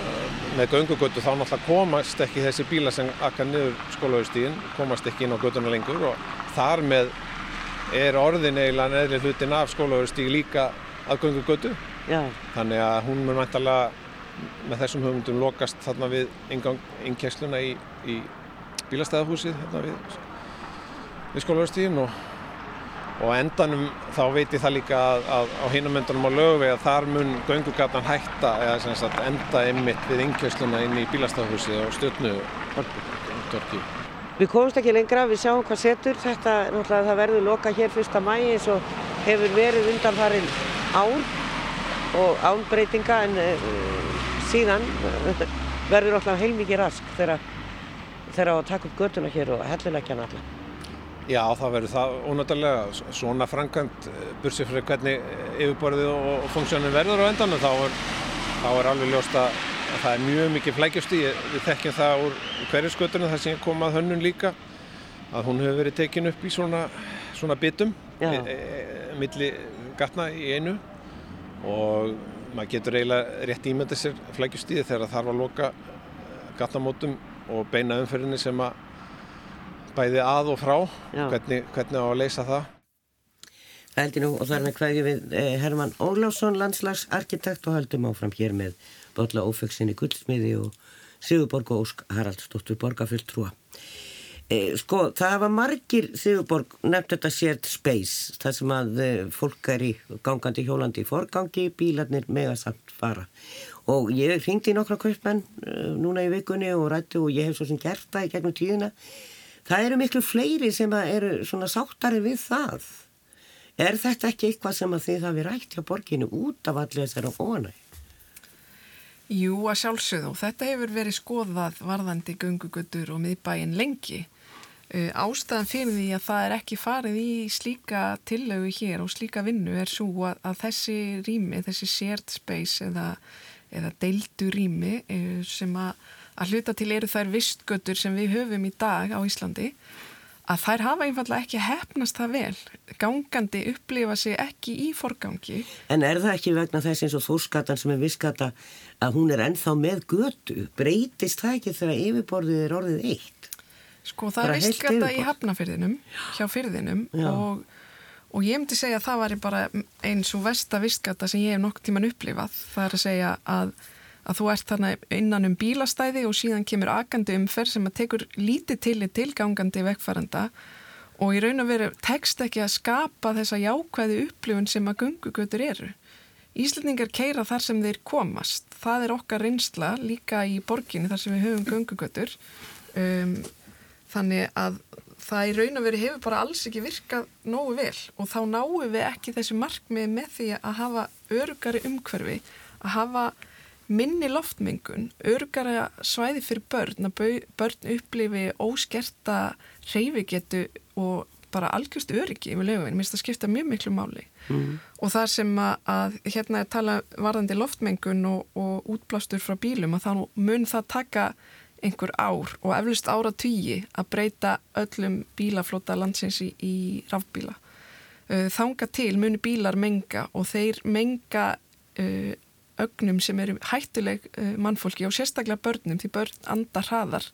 með göngugötu þá náttúrulega komast ekki þessi bíla sem akka niður skólaugustíðin, komast ekki inn á götuna lengur og þar með er orðin eiginlega neðri hlutin af skólaugustíð líka að göngugötu. Já. Þannig að hún mun vantarlega með þessum höfundum lokast þarna við innkessluna í, í bílastæðahúsið þarna við, við skólaugustíðin og og endanum þá veit ég það líka að, að á hinamöndunum á lögvegi að þar mun göngugatan hætta eða sagt, enda ymmit við innkjösluna inn í bílastafhúsi og stjórnu Torki. Við komumst ekki lengra, við sjáum hvað setur þetta, náttúrulega það verður loka hér fyrsta mæi eins og hefur verið undan farin án og ánbreytinga en uh, síðan uh, verður náttúrulega heilmikið rask þegar að taka upp götuna hér og helluleggja náttúrulega. Já, það verður það ónáttalega. Svona framkvæmt, eh, bursið fyrir hvernig yfirborðið og funksjónin verður á endan þá er, þá er alveg ljóst að það er mjög mikið flækjast í. Við þekkjum það úr hverjaskötunum þar sem komað hönnun líka að hún hefur verið tekin upp í svona, svona bitum e, e, milli gatna í einu. Og maður getur eiginlega rétt ímyndið sér flækjast í þegar þarf að loka gatnamótum og beina umferðinni sem að bæði að og frá. Hvernig, hvernig á að leysa það? Það heldur nú og þar með hverju við eh, Herman Ólásson, landslagsarkitekt og höldum áfram hér með Bólla Ófegsinni Gullsmiði og Sigurborg og Ósk Haraldsdóttur Borgarfjöld Trúa eh, Sko, það var margir Sigurborg nefnt þetta shared space þar sem að eh, fólk er í gangandi hjólandi í forgangi, bílarnir með að samt fara. Og ég ringdi í nokkra kaupmenn eh, núna í vikunni og rættu og ég hef svo sem gert það í gegnum tíðina. Það eru miklu fleiri sem eru svona sáttari við það. Er þetta ekki eitthvað sem að þið hafi rætt hjá borginu út af allir þessari óanæg? Jú, að sjálfsögðu. Þetta hefur verið skoðað varðandi gungugötur og miðbæin lengi. Ástæðan fyrir því að það er ekki farið í slíka tillögu hér og slíka vinnu er svo að, að þessi rými, þessi shared space eða, eða deildu rými sem að að hluta til eru þær vistgötur sem við höfum í dag á Íslandi að þær hafa einfallega ekki hefnast það vel. Gangandi upplifa sig ekki í forgangi. En er það ekki vegna þess eins og þórskatan sem er vissgata að hún er ennþá með götu? Breytist það ekki þegar yfirborðið er orðið eitt? Sko það er vissgata í hafnafyrðinum, hjá fyrðinum og, og ég myndi segja að það var bara eins og vesta vissgata sem ég hef nokk tíman upplifað. Það er að segja að að þú ert þarna innan um bílastæði og síðan kemur akandi umferð sem að tekur lítið til í tilgangandi vekkfæranda og í raun og veru tekst ekki að skapa þessa jákvæði upplifun sem að gungugötur eru. Íslendingar keira þar sem þeir komast. Það er okkar reynsla líka í borginni þar sem við höfum gungugötur. Um, þannig að það í raun og veru hefur bara alls ekki virkað nógu vel og þá náum við ekki þessu markmið með því að hafa örugari umhverfi, að hafa minni loftmengun, örgara svæði fyrir börn, að börn upplifi óskerta reyfigetu og bara algjörst öryggi yfir lögum, mér finnst það skipta mjög miklu máli mm. og það sem að, að hérna er tala varðandi loftmengun og, og útblástur frá bílum að þá mun það taka einhver ár og eflust ára tugi að breyta öllum bílaflota landsins í, í rafbíla. Þanga til muni bílar menga og þeir menga uh, ögnum sem eru hættuleg uh, mannfólki og sérstaklega börnum því börn andar hraðar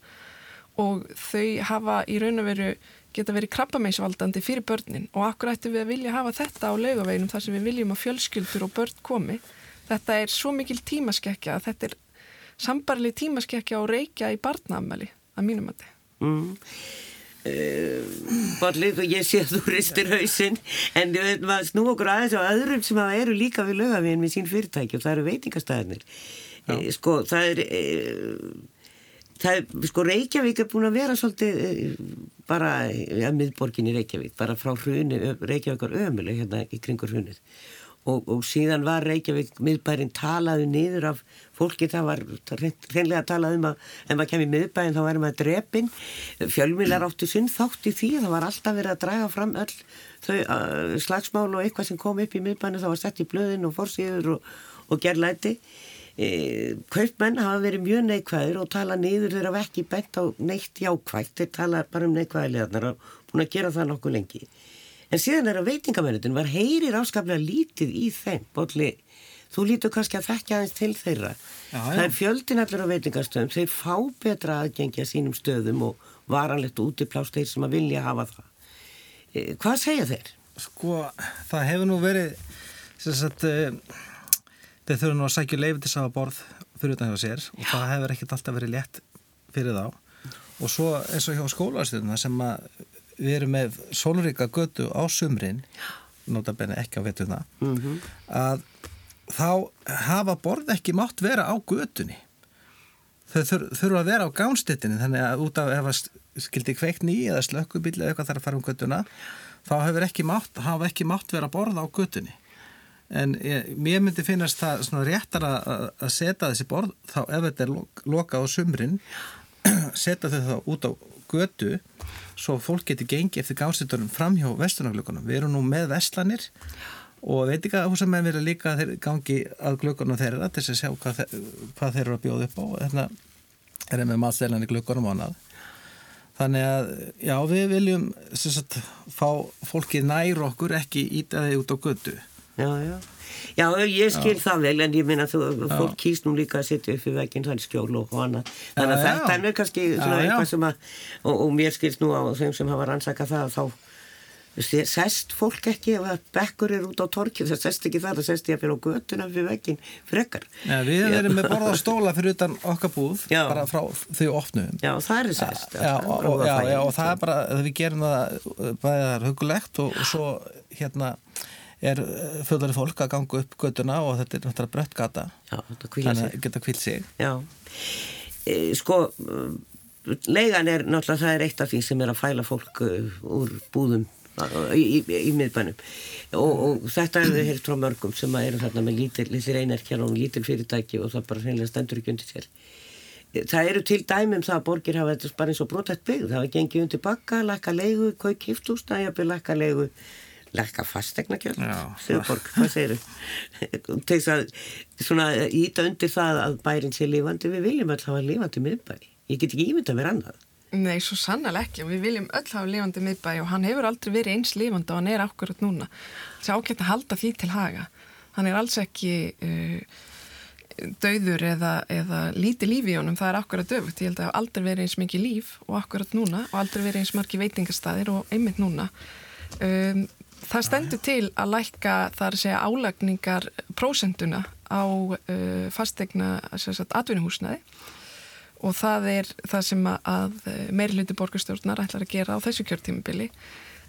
og þau hafa í raun og veru geta verið krabbameisvaldandi fyrir börnin og akkur ættum við að vilja hafa þetta á laugaveginum þar sem við viljum að fjölskyldur og börn komi. Þetta er svo mikil tímaskekkja að þetta er sambarli tímaskekkja og reykja í barnaamæli að mínum að þetta. Mm. Bollið og ég sé að þú ristir hausinn en maður snú okkur aðeins á öðrum sem að eru líka við lögavinn með sín fyrirtæki og það eru veitingastæðinir e, sko það er e, það sko Reykjavík er búin að vera svolítið e, bara að miðborgin í Reykjavík bara frá hruni, Reykjavík var ömuleg hérna í kringur hrunið. Og, og síðan var Reykjavík miðbærin talaðu niður af fólki það var reynlega talað um að ef maður kemur í miðbærin þá væri maður drepin fjölmilar áttu sinn þátt í því það var alltaf verið að draga fram öll þau uh, slagsmál og eitthvað sem kom upp í miðbærin það var sett í blöðin og fórsíður og, og gerðlæti e, kaupmenn hafa verið mjög neikvæður og tala niður þeirra vekki bent á neitt jákvægt þeir tala bara um neikvæðilegarnar og búin að gera það nokkuð lengi En síðan er að veitingamennutun var heyrir áskaplega lítið í þeim. Bolli, þú lítur kannski að þekkja aðeins til þeirra. Já, já. Það er fjöldin allir á veitingastöðum. Þeir fá betra aðgengja sínum stöðum og varanlegt útiplást þeir sem að vilja hafa það. Eh, Hvað segja þeir? Sko, það hefur nú verið þeir þurfa nú að sækja leiði til hafa borð fyrir utan hjá sér og það hefur ekkert alltaf verið létt fyrir þá. Og svo eins og hjá skólastuðuna sem að við erum með sólríka götu á sumrin notabenni ekki á vetuna Mm að þá hafa borð ekki mátt vera á götunni. Þau þur, þurfa að vera á gánstittinni þannig að út af ef að skildi kveikt ný eða slökkubíl eða eitthvað þarf að fara um götuna þá hefur ekki mátt, hafa ekki mátt vera að borða á götunni en ég, mér myndi finnast það svona réttar að, setja þessi borð þá ef þetta er lok- lokað á sumrin setja þau þá út á götu svo fólk getur gengið eftir gánstittunum fram hjá vestunarglökunum við erum nú með vestlanir og veit ekki að húsamenn vilja líka gangi að glökunum þeirra til að sjá hvað, hvað þeir eru að bjóða upp á. Þarna er með matstælan í glökunum ánað þannig að já við viljum sagt, fá fólki nær okkur ekki íta þeir út á götu Já, já. Já, ég skil það vel en ég minna þú, fólk kýst nú líka að setja upp fyrir veginn þann skjól og annað. Þannig að Já, já. þetta er mér kannski svona Já, já. eitthvað sem að, og, og mér skilst nú á þeim sem hafa rannsakað það að þá sest fólk ekki ef að bekkur er út á torkið, það sest ekki það, það sest ég að fyrir á götuna fyrir veginn frekar. Já, við erum með borða stóla fyrir utan okkar búð Já. bara frá þau opnum Já, það er sest. Já, og, og, já, já, og það er bara að við gerum það er hugulegt og svo hérna er föðari fólk að ganga upp göttuna og þetta er náttúrulega brött gata. Já, þannig að geta kvilt sig. Já, e, sko, leigan er náttúrulega, það er eitt af því sem er að fæla fólk uh, úr búðum uh, í, í, í miðbænum. Og, og þetta er þau heilt frá mörgum sem eru þarna með lítil, lítil einarkjar og lítil fyrirtæki og það bara hreinlega stendur ekki undir sér. E, Það eru til dæmum það að borgir hafa þetta bara eins og brotætt byggð, það hafa gengið undir bakka, lækka leigu, kauk kiftústa, jafnir lækka leigu, lækka fastegna kjöld, Já. Sigurborg, hvað segir þau? Þess að svona íta undir það að bærin sé lifandi, við viljum alltaf hafa lifandi miðbæri. Ég get ekki ímynda að vera annað. Nei, svo sannlega ekki og við viljum öll hafa lifandi miðbæ og hann hefur aldrei verið eins lifandi og hann er akkurat núna. Það er ágætt að halda því til haga. Hann er alls ekki uh, dauður eða, eða lítið líf í honum, það er akkurat döfugt. Ég held að aldrei verið eins mikið líf og akkurat núna og aldrei verið eins margi veitingastæðir og einmitt núna. Um, það stendur til að lækka þar að segja álagningar prósenduna á uh, fastegna atvinnuhúsnaði og það er það sem að meiri hluti borgarstjórnar ætlar að gera á þessu kjörtímubili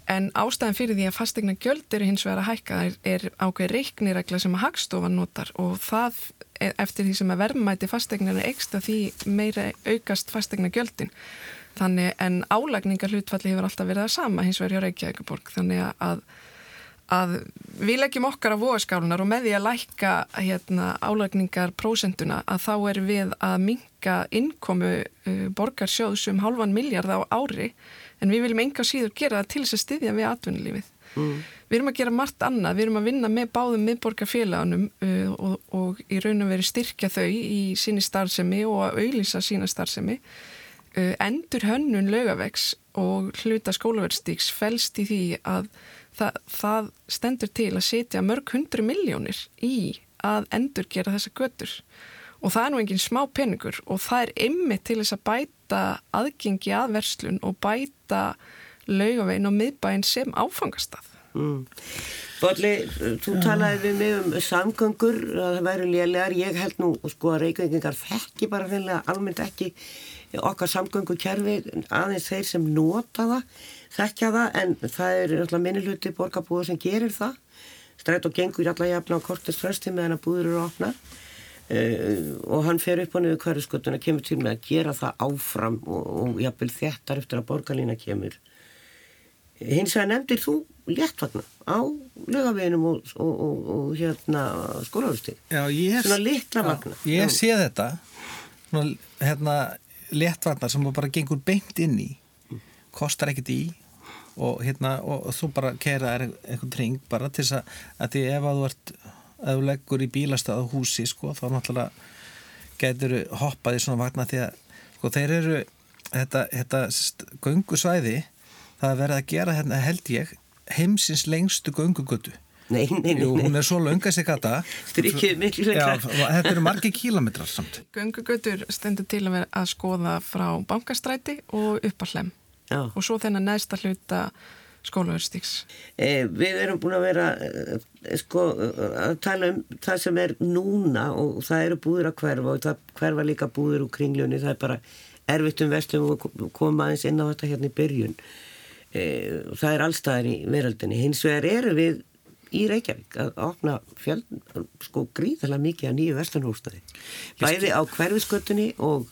en ástæðan fyrir því að fastegna gjöld eru hins vegar að hækka er, er ákveð reikniregla sem að hagstofan notar. Og það e- eftir því sem að verðmæti fastegnar er ekstra því meira aukast fastegna gjöldin þannig en álagningar hlutfalli hefur alltaf verið það sama hins vegar hjá Reykjavíkuborg þannig að að við leggjum okkar á vogaskálunar og með því að lækka hérna, álagningar prósenduna að þá er við að minka innkomu uh, borgarsjóðs um halvan miljard á ári en við viljum enga síður gera það til þess að styðja við atvinnulífið. Mm. Við erum að gera margt annað, við erum að vinna með báðum miðborgarfélagunum uh, og, og í raun og veri styrkja þau í síni starfsemi og að auðlýsa sína starfsemi. Uh, endur hönnun lögavegs og hluta skólaverðstíks fælst í því að það, það stendur til að setja mörg hundru miljónir í að endur gera þessa götur og það er nú enginn smá peningur og það er ymmið til þess að bæta aðgengi að verslun og bæta laugavegin og miðbæin sem áfangastað. Mm. Bolli, þú talaði við mig um samgöngur að það væru lélegar. Ég held nú sko að reykvengingar þekki bara finnilega almennt ekki okkar samgöngukerfi aðeins þeir sem nota það þekkja það en það er alltaf minnilhuti borgarbúður sem gerir það. Stræt og gengur alltaf jafna á kortist frösti meðan að búður eru opnar uh, og hann fer upp á niður hverju skuttuna kemur til með að gera það áfram og, og jafnvel þettar eftir að borgarlína kemur. Hins vegar nefndir þú léttvagna á lögaveginum og, og, og, hérna skólaverðstík. Svona litla vagna. Já, ég sé þetta svona, hérna, léttvagnar sem bara gengur beint inn í kostar ekkert í og, hérna, og, og þú bara kera einhvern tring bara til þess að, að því ef að þú ert ef þú leggur í bílastað á húsi sko, þá náttúrulega getur hoppað í svona vagna því að sko, þeir eru þetta, þetta göngusvæði það er verið að gera hérna held ég heimsins lengstu göngugötu. Nei, nei, nei. Jú, hún er svo lönga sig gata. Strykið miklu lengra. Já, þetta eru margi kílometrar samt. Göngugötur stendur til að vera að skoða frá bankastræti og upp að hlem. Já. Og svo þennan næsta hluta skólaverðstíks. Eh, við erum búin að vera eh, sko, að tala um það sem er núna og það eru búður að hverfa og það hverfa líka búður úr kringlunni. Það er bara erfitt um vestum og koma aðeins inn á þetta hérna í byrjun. Eh, það er allstaðar í veröldinni. Hins vegar eru við í Reykjavík að opna fjöld, sko gríðarlega mikið af nýju vestunhúsnaði. Bæði á hverfiskötunni og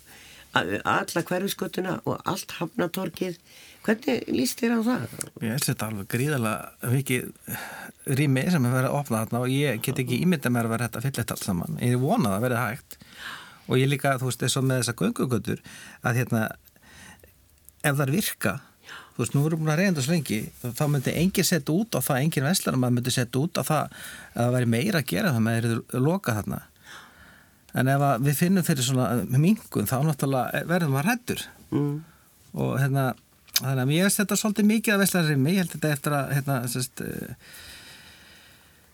alla hverfiskötuna og allt hafnatorkið. Hvernig líst þér á það? Ég held þetta alveg gríðarlega mikið rými sem er verið að opna þarna og ég get ekki ímynda mér að vera hægt að fylla þetta allt saman. Ég er vonað að verið hægt og ég líka, þú veist, eins og með þessa göngugötur að hérna ef það virka þú veist, nú erum við búin að reynda svo lengi þá myndi enginn setja út á það, enginn veslar maður myndi setja út á það að það væri meira að gera það með þeirri loka þarna en ef við finnum fyrir svona mingun þá náttúrulega verðum við rættur mm. og hérna þannig að ég setja svolítið mikið að veslarimi ég held þetta eftir að hérna, sest,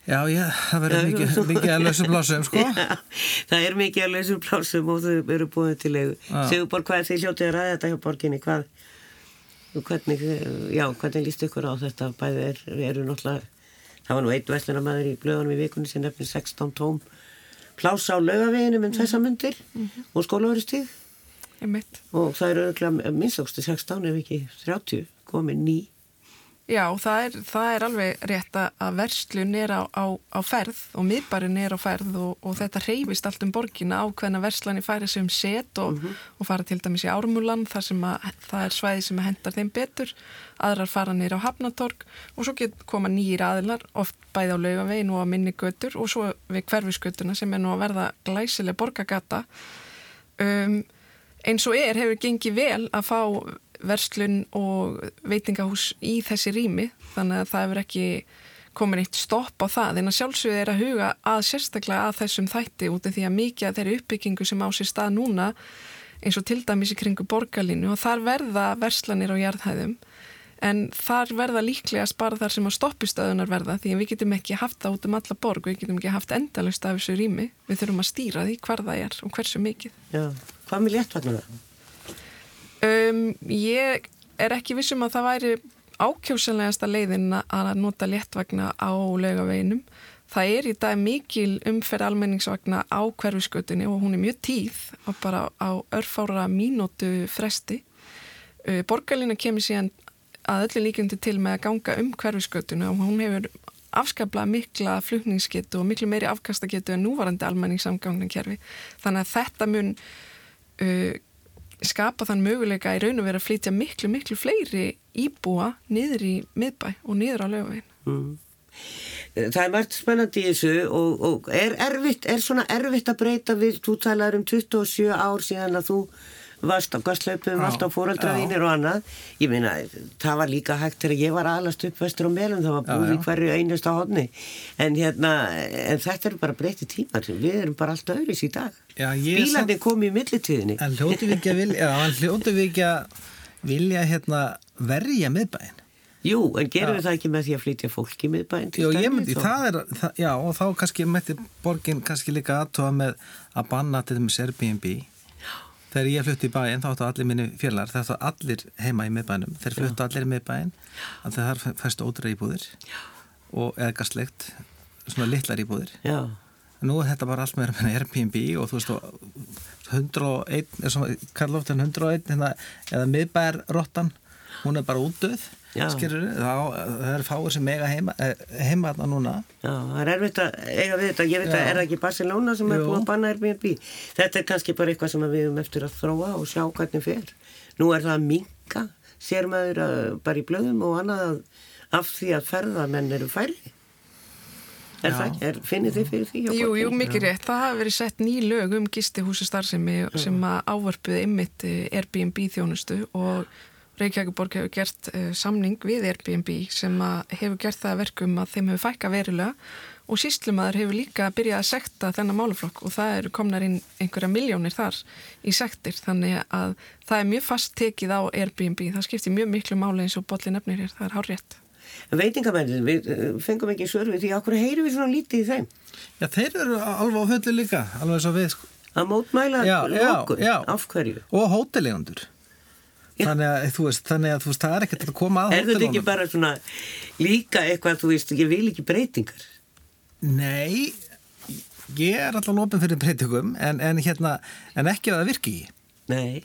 já, já, það verður mikið, mikið að lausum plásum sko. Já, það er mikið að lausum plásum og þau eru búin til segur bara hvað þið hljótið að ræða þetta hjá borginni? Hvað hvernig, já, hvernig líst ykkur á þetta? Bæði er, eru náttúrulega það var nú eitt vestlunamæður í blöðunum í vikunni sem nefnir 16 tóm plása á lögaveginum um þessa myndir mm -hmm. og skólaverustíð og það eru minnstakosti 16 ef ekki 30 komið ný Já, það er, það er alveg rétt að verslun er á, á, á ferð og miðbarinn er á ferð og, og þetta reyfist allt um borgina á hvernig verslani færi sig um set og, mm -hmm. og fara til dæmis í ármulan þar sem að það er svæði sem hendar þeim betur, aðrar fara nýra á Hafnatorg og svo get koma nýjir aðilar, oft bæði á laugavegin og á minni götur og svo við hverfisgötuna sem er nú að verða glæsileg borgagata um, eins og er hefur gengið vel að fá verslun og veitingahús í þessi rými þannig að það hefur ekki komin eitt stopp á það. En að sjálfsögðu er að huga að sérstaklega að þessum þætti út af því að mikið af þeirri uppbyggingu sem á sér stað núna eins og til dæmis í kringu borgarlínu og þar verða verslanir á jarðhæðum. En þar verða líklega spara þar sem að stoppistöðunar verða því við getum ekki haft það út um alla borg við getum ekki haft endalust af þessu rými. Við þurfum að stýra því hvar það er og hversu mikið. Já, hvað með léttvagnuna? Um, ég er ekki vissum að það væri ákjósanlegasta leiðin að nota léttvagna á laugaveginum. Það er í dag mikil umferð almenningsvagna á hverfiskötunni og hún er mjög tíð og bara á örfára mínútu fresti. Uh, Borgarlína kemur síðan að öllu líkjandi til með að ganga um hverfiskötunni og hún hefur afskapla mikla flutningsgetu og miklu meiri afkastagetu en núvarandi almenningssamgangninkerfi. Þannig að þetta mun uh, skapa þann möguleika í raun og vera að flytja miklu, miklu fleiri íbúa niður í miðbæ og niður á lögavegin. Mm. Það er margt spennandi í þessu og, og er erfitt, er svona erfitt að breyta við, þú talar um 27 ár síðan að þú varst á gasslaupum, varst á fóraldraðínir og annað. Ég meina, það var líka hægt þegar ég var aðlast upp vestur á melum, það var búið já, já. í hverju einust á hodni. En hérna, en þetta eru bara breyti tímar, við erum bara alltaf öðris í dag. Bílandi sam... kom í millitíðinni. En hljótu við ekki að vilja, já, að vilja hérna verja miðbæinn? Jú, en gerum við það ekki með því að flytja fólki til? Já, myndi, það er, það, já, og þá kannski mætti borgin kannski líka aðtóa með að banna til þeim Airbnb Þegar ég flutti í bæinn þá áttu allir minni félgar, það áttu allir heima í miðbænum. Þeir fluttu allir í miðbæinn, að það færstu ódra íbúðir og eða gastlegt, svona litlar íbúðir. Já. Nú er þetta bara allt með Airbnb og þú veist, 101, er svona, Karl Loften 101, hérna, eða miðbærrottan, hún er bara útdöð skilur þá, það er fáið sem eiga heima, eh, heima þarna núna Já, það er erfitt að eiga við þetta ég veit Já. að er það ekki Barcelona sem Jú. er búin að banna Airbnb þetta er kannski bara eitthvað sem við erum eftir að þróa og sjá hvernig fer nú er það að minka, sér maður uh, bara í blöðum og annað af því að ferðamenn eru færri Er Já. það, er, finnir þið fyrir því? Jú, jú, mikið rétt. Það hafi verið sett ný lög um gistihúsu starfsemi sem að ávarpuði ymmit eh, Airbnb þjónustu og Reykjavíkuborg hefur gert uh, samning við Airbnb sem hefur gert það verkum að þeim hefur fækka verulega og síslumadur hefur líka byrjað að sekta þennan máluflokk og það eru komnar inn einhverja miljónir þar í sektir þannig að það er mjög fast tekið á Airbnb, það skiptir mjög miklu máli eins og botlið nefnir hér, það er hár rétt. En veitingamennir, við uh, fengum ekki svör við því okkur heyrum við svona lítið í þeim. Já, þeir eru alveg á fullu líka, alveg svo við sko. Að mótmæla já. af hverju. Og hótelegundur. Þannig að, þú veist, þannig að þú veist, það er ekkert að koma að Er þetta ekki bara svona líka eitthvað, þú veist, ég vil ekki breytingar? Nei, ég er alltaf lópin fyrir breytingum, en, en hérna, en ekki að það virki. Nei.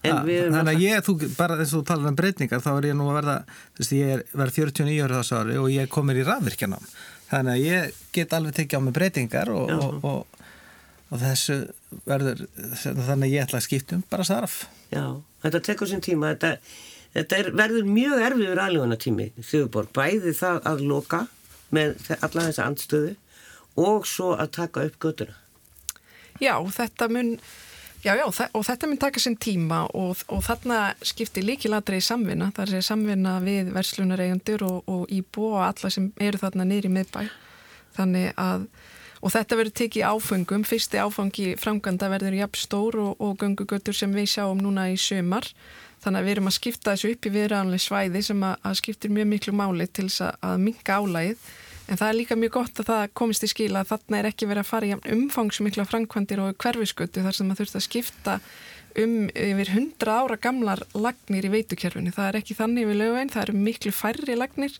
En Ha, erum þannig að ég, þú, bara eins og þú talar um breytingar þá er ég nú að verða, þú veist, ég er verð 49 ára þessu ári og ég komir í rafvirkjanám þannig að ég get alveg tekið á mig breytingar og, og, og, og þessu verður þannig að ég ætla að skipta um bara sarf Já, þetta tekur sinn tíma, þetta, þetta er, verður mjög erfiður aðluguna tími, Sigurborg, bæði það að loka með alla þessa andstöðu og svo að taka upp göttuna. Já, þetta mun, já, já, og þetta mun taka sinn tíma og, og þarna skiptir líkilatri í samvinna, það er samvinna við verslunareigandur og, og íbú og alla sem eru þarna niður í miðbæ. Þannig að, og þetta verður tekið áfengum, fyrsti áfangi framkvæmda verður jafn stór og, og göngugötur sem við sjáum núna í sömar. Þannig að við erum að skipta þessu upp í viðræðanlega svæði sem að, að skiptir mjög miklu máli til þess að, að minka álægið. En það er líka mjög gott að það komist í skila að þarna er ekki verið að fara í umfangsmikla framkvæmdir og hverfiskötu þar sem maður þurft að skipta um yfir 100 ára gamlar lagnir í veitukjörfinu. Það er ekki þannig við lögvein, það eru miklu færri lagnir.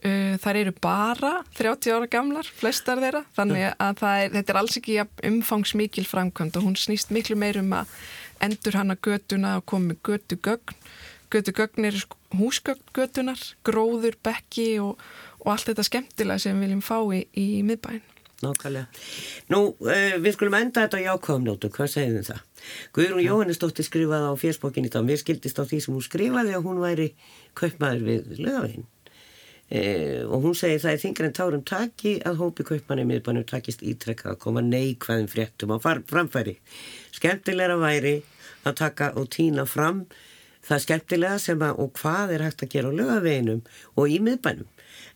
Uh, þar eru bara 30 ára gamlar, flestar þeirra, þannig að er, þetta er alls ekki umfangsmikil framkvæmd og hún snýst miklu meir um að endur hana götuna og komi götu gögn. Götu gögn eru sko húsgögn götunar, gróður, bekki og, og allt þetta skemmtilega sem við viljum fá í, í miðbæinn. Nákvæmlega. Nú, uh, við skulum enda þetta á jákvæðumnótu, hvað segir þið það? Guðrún Jóhannesdóttir skrifaði á fjersbókinni þá, mér skildist á því sem hún skrifaði að hún væri kaupmaður við lögaveginn. Eh, og hún segir það er þingar en tárum taki að hópi kaupmanni miðbænum takist ítrekka að koma neikvæðum fréttum á framfæri. Skemmtilegra væri að taka og týna fram það skemmtilega sem að og hvað er hægt að gera á lögaveginum og í miðbænum.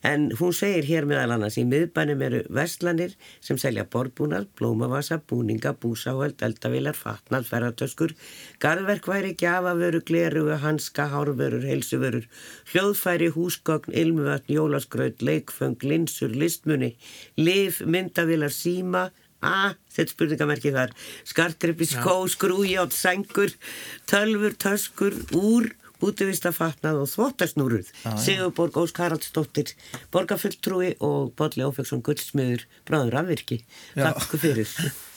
En hún segir hér meðal annars í miðbænum eru verslanir sem selja borðbúnað, blómavasa, búninga, búsáhöld, eldavilar, fatnað, ferðartöskur, garðverkværi, gjafavöru, glerugu, hanska, hárvörur, heilsuvörur, hljóðfæri, húsgögn, ilmuvötn, jólaskraut, leikföng, linsur, listmunni, liv, myndavilar, síma, A, þetta spurningamerki þar, skartgrippi, skó, skrújátt, sængur, tölfur, töskur, úr, útivista fatnað og þvottasnúruð. Sigurborg Ósk Haraldsdóttir, borgarfulltrúi og Bolli Ófeksson Gullsmiður, bráður afvirki. Takk fyrir.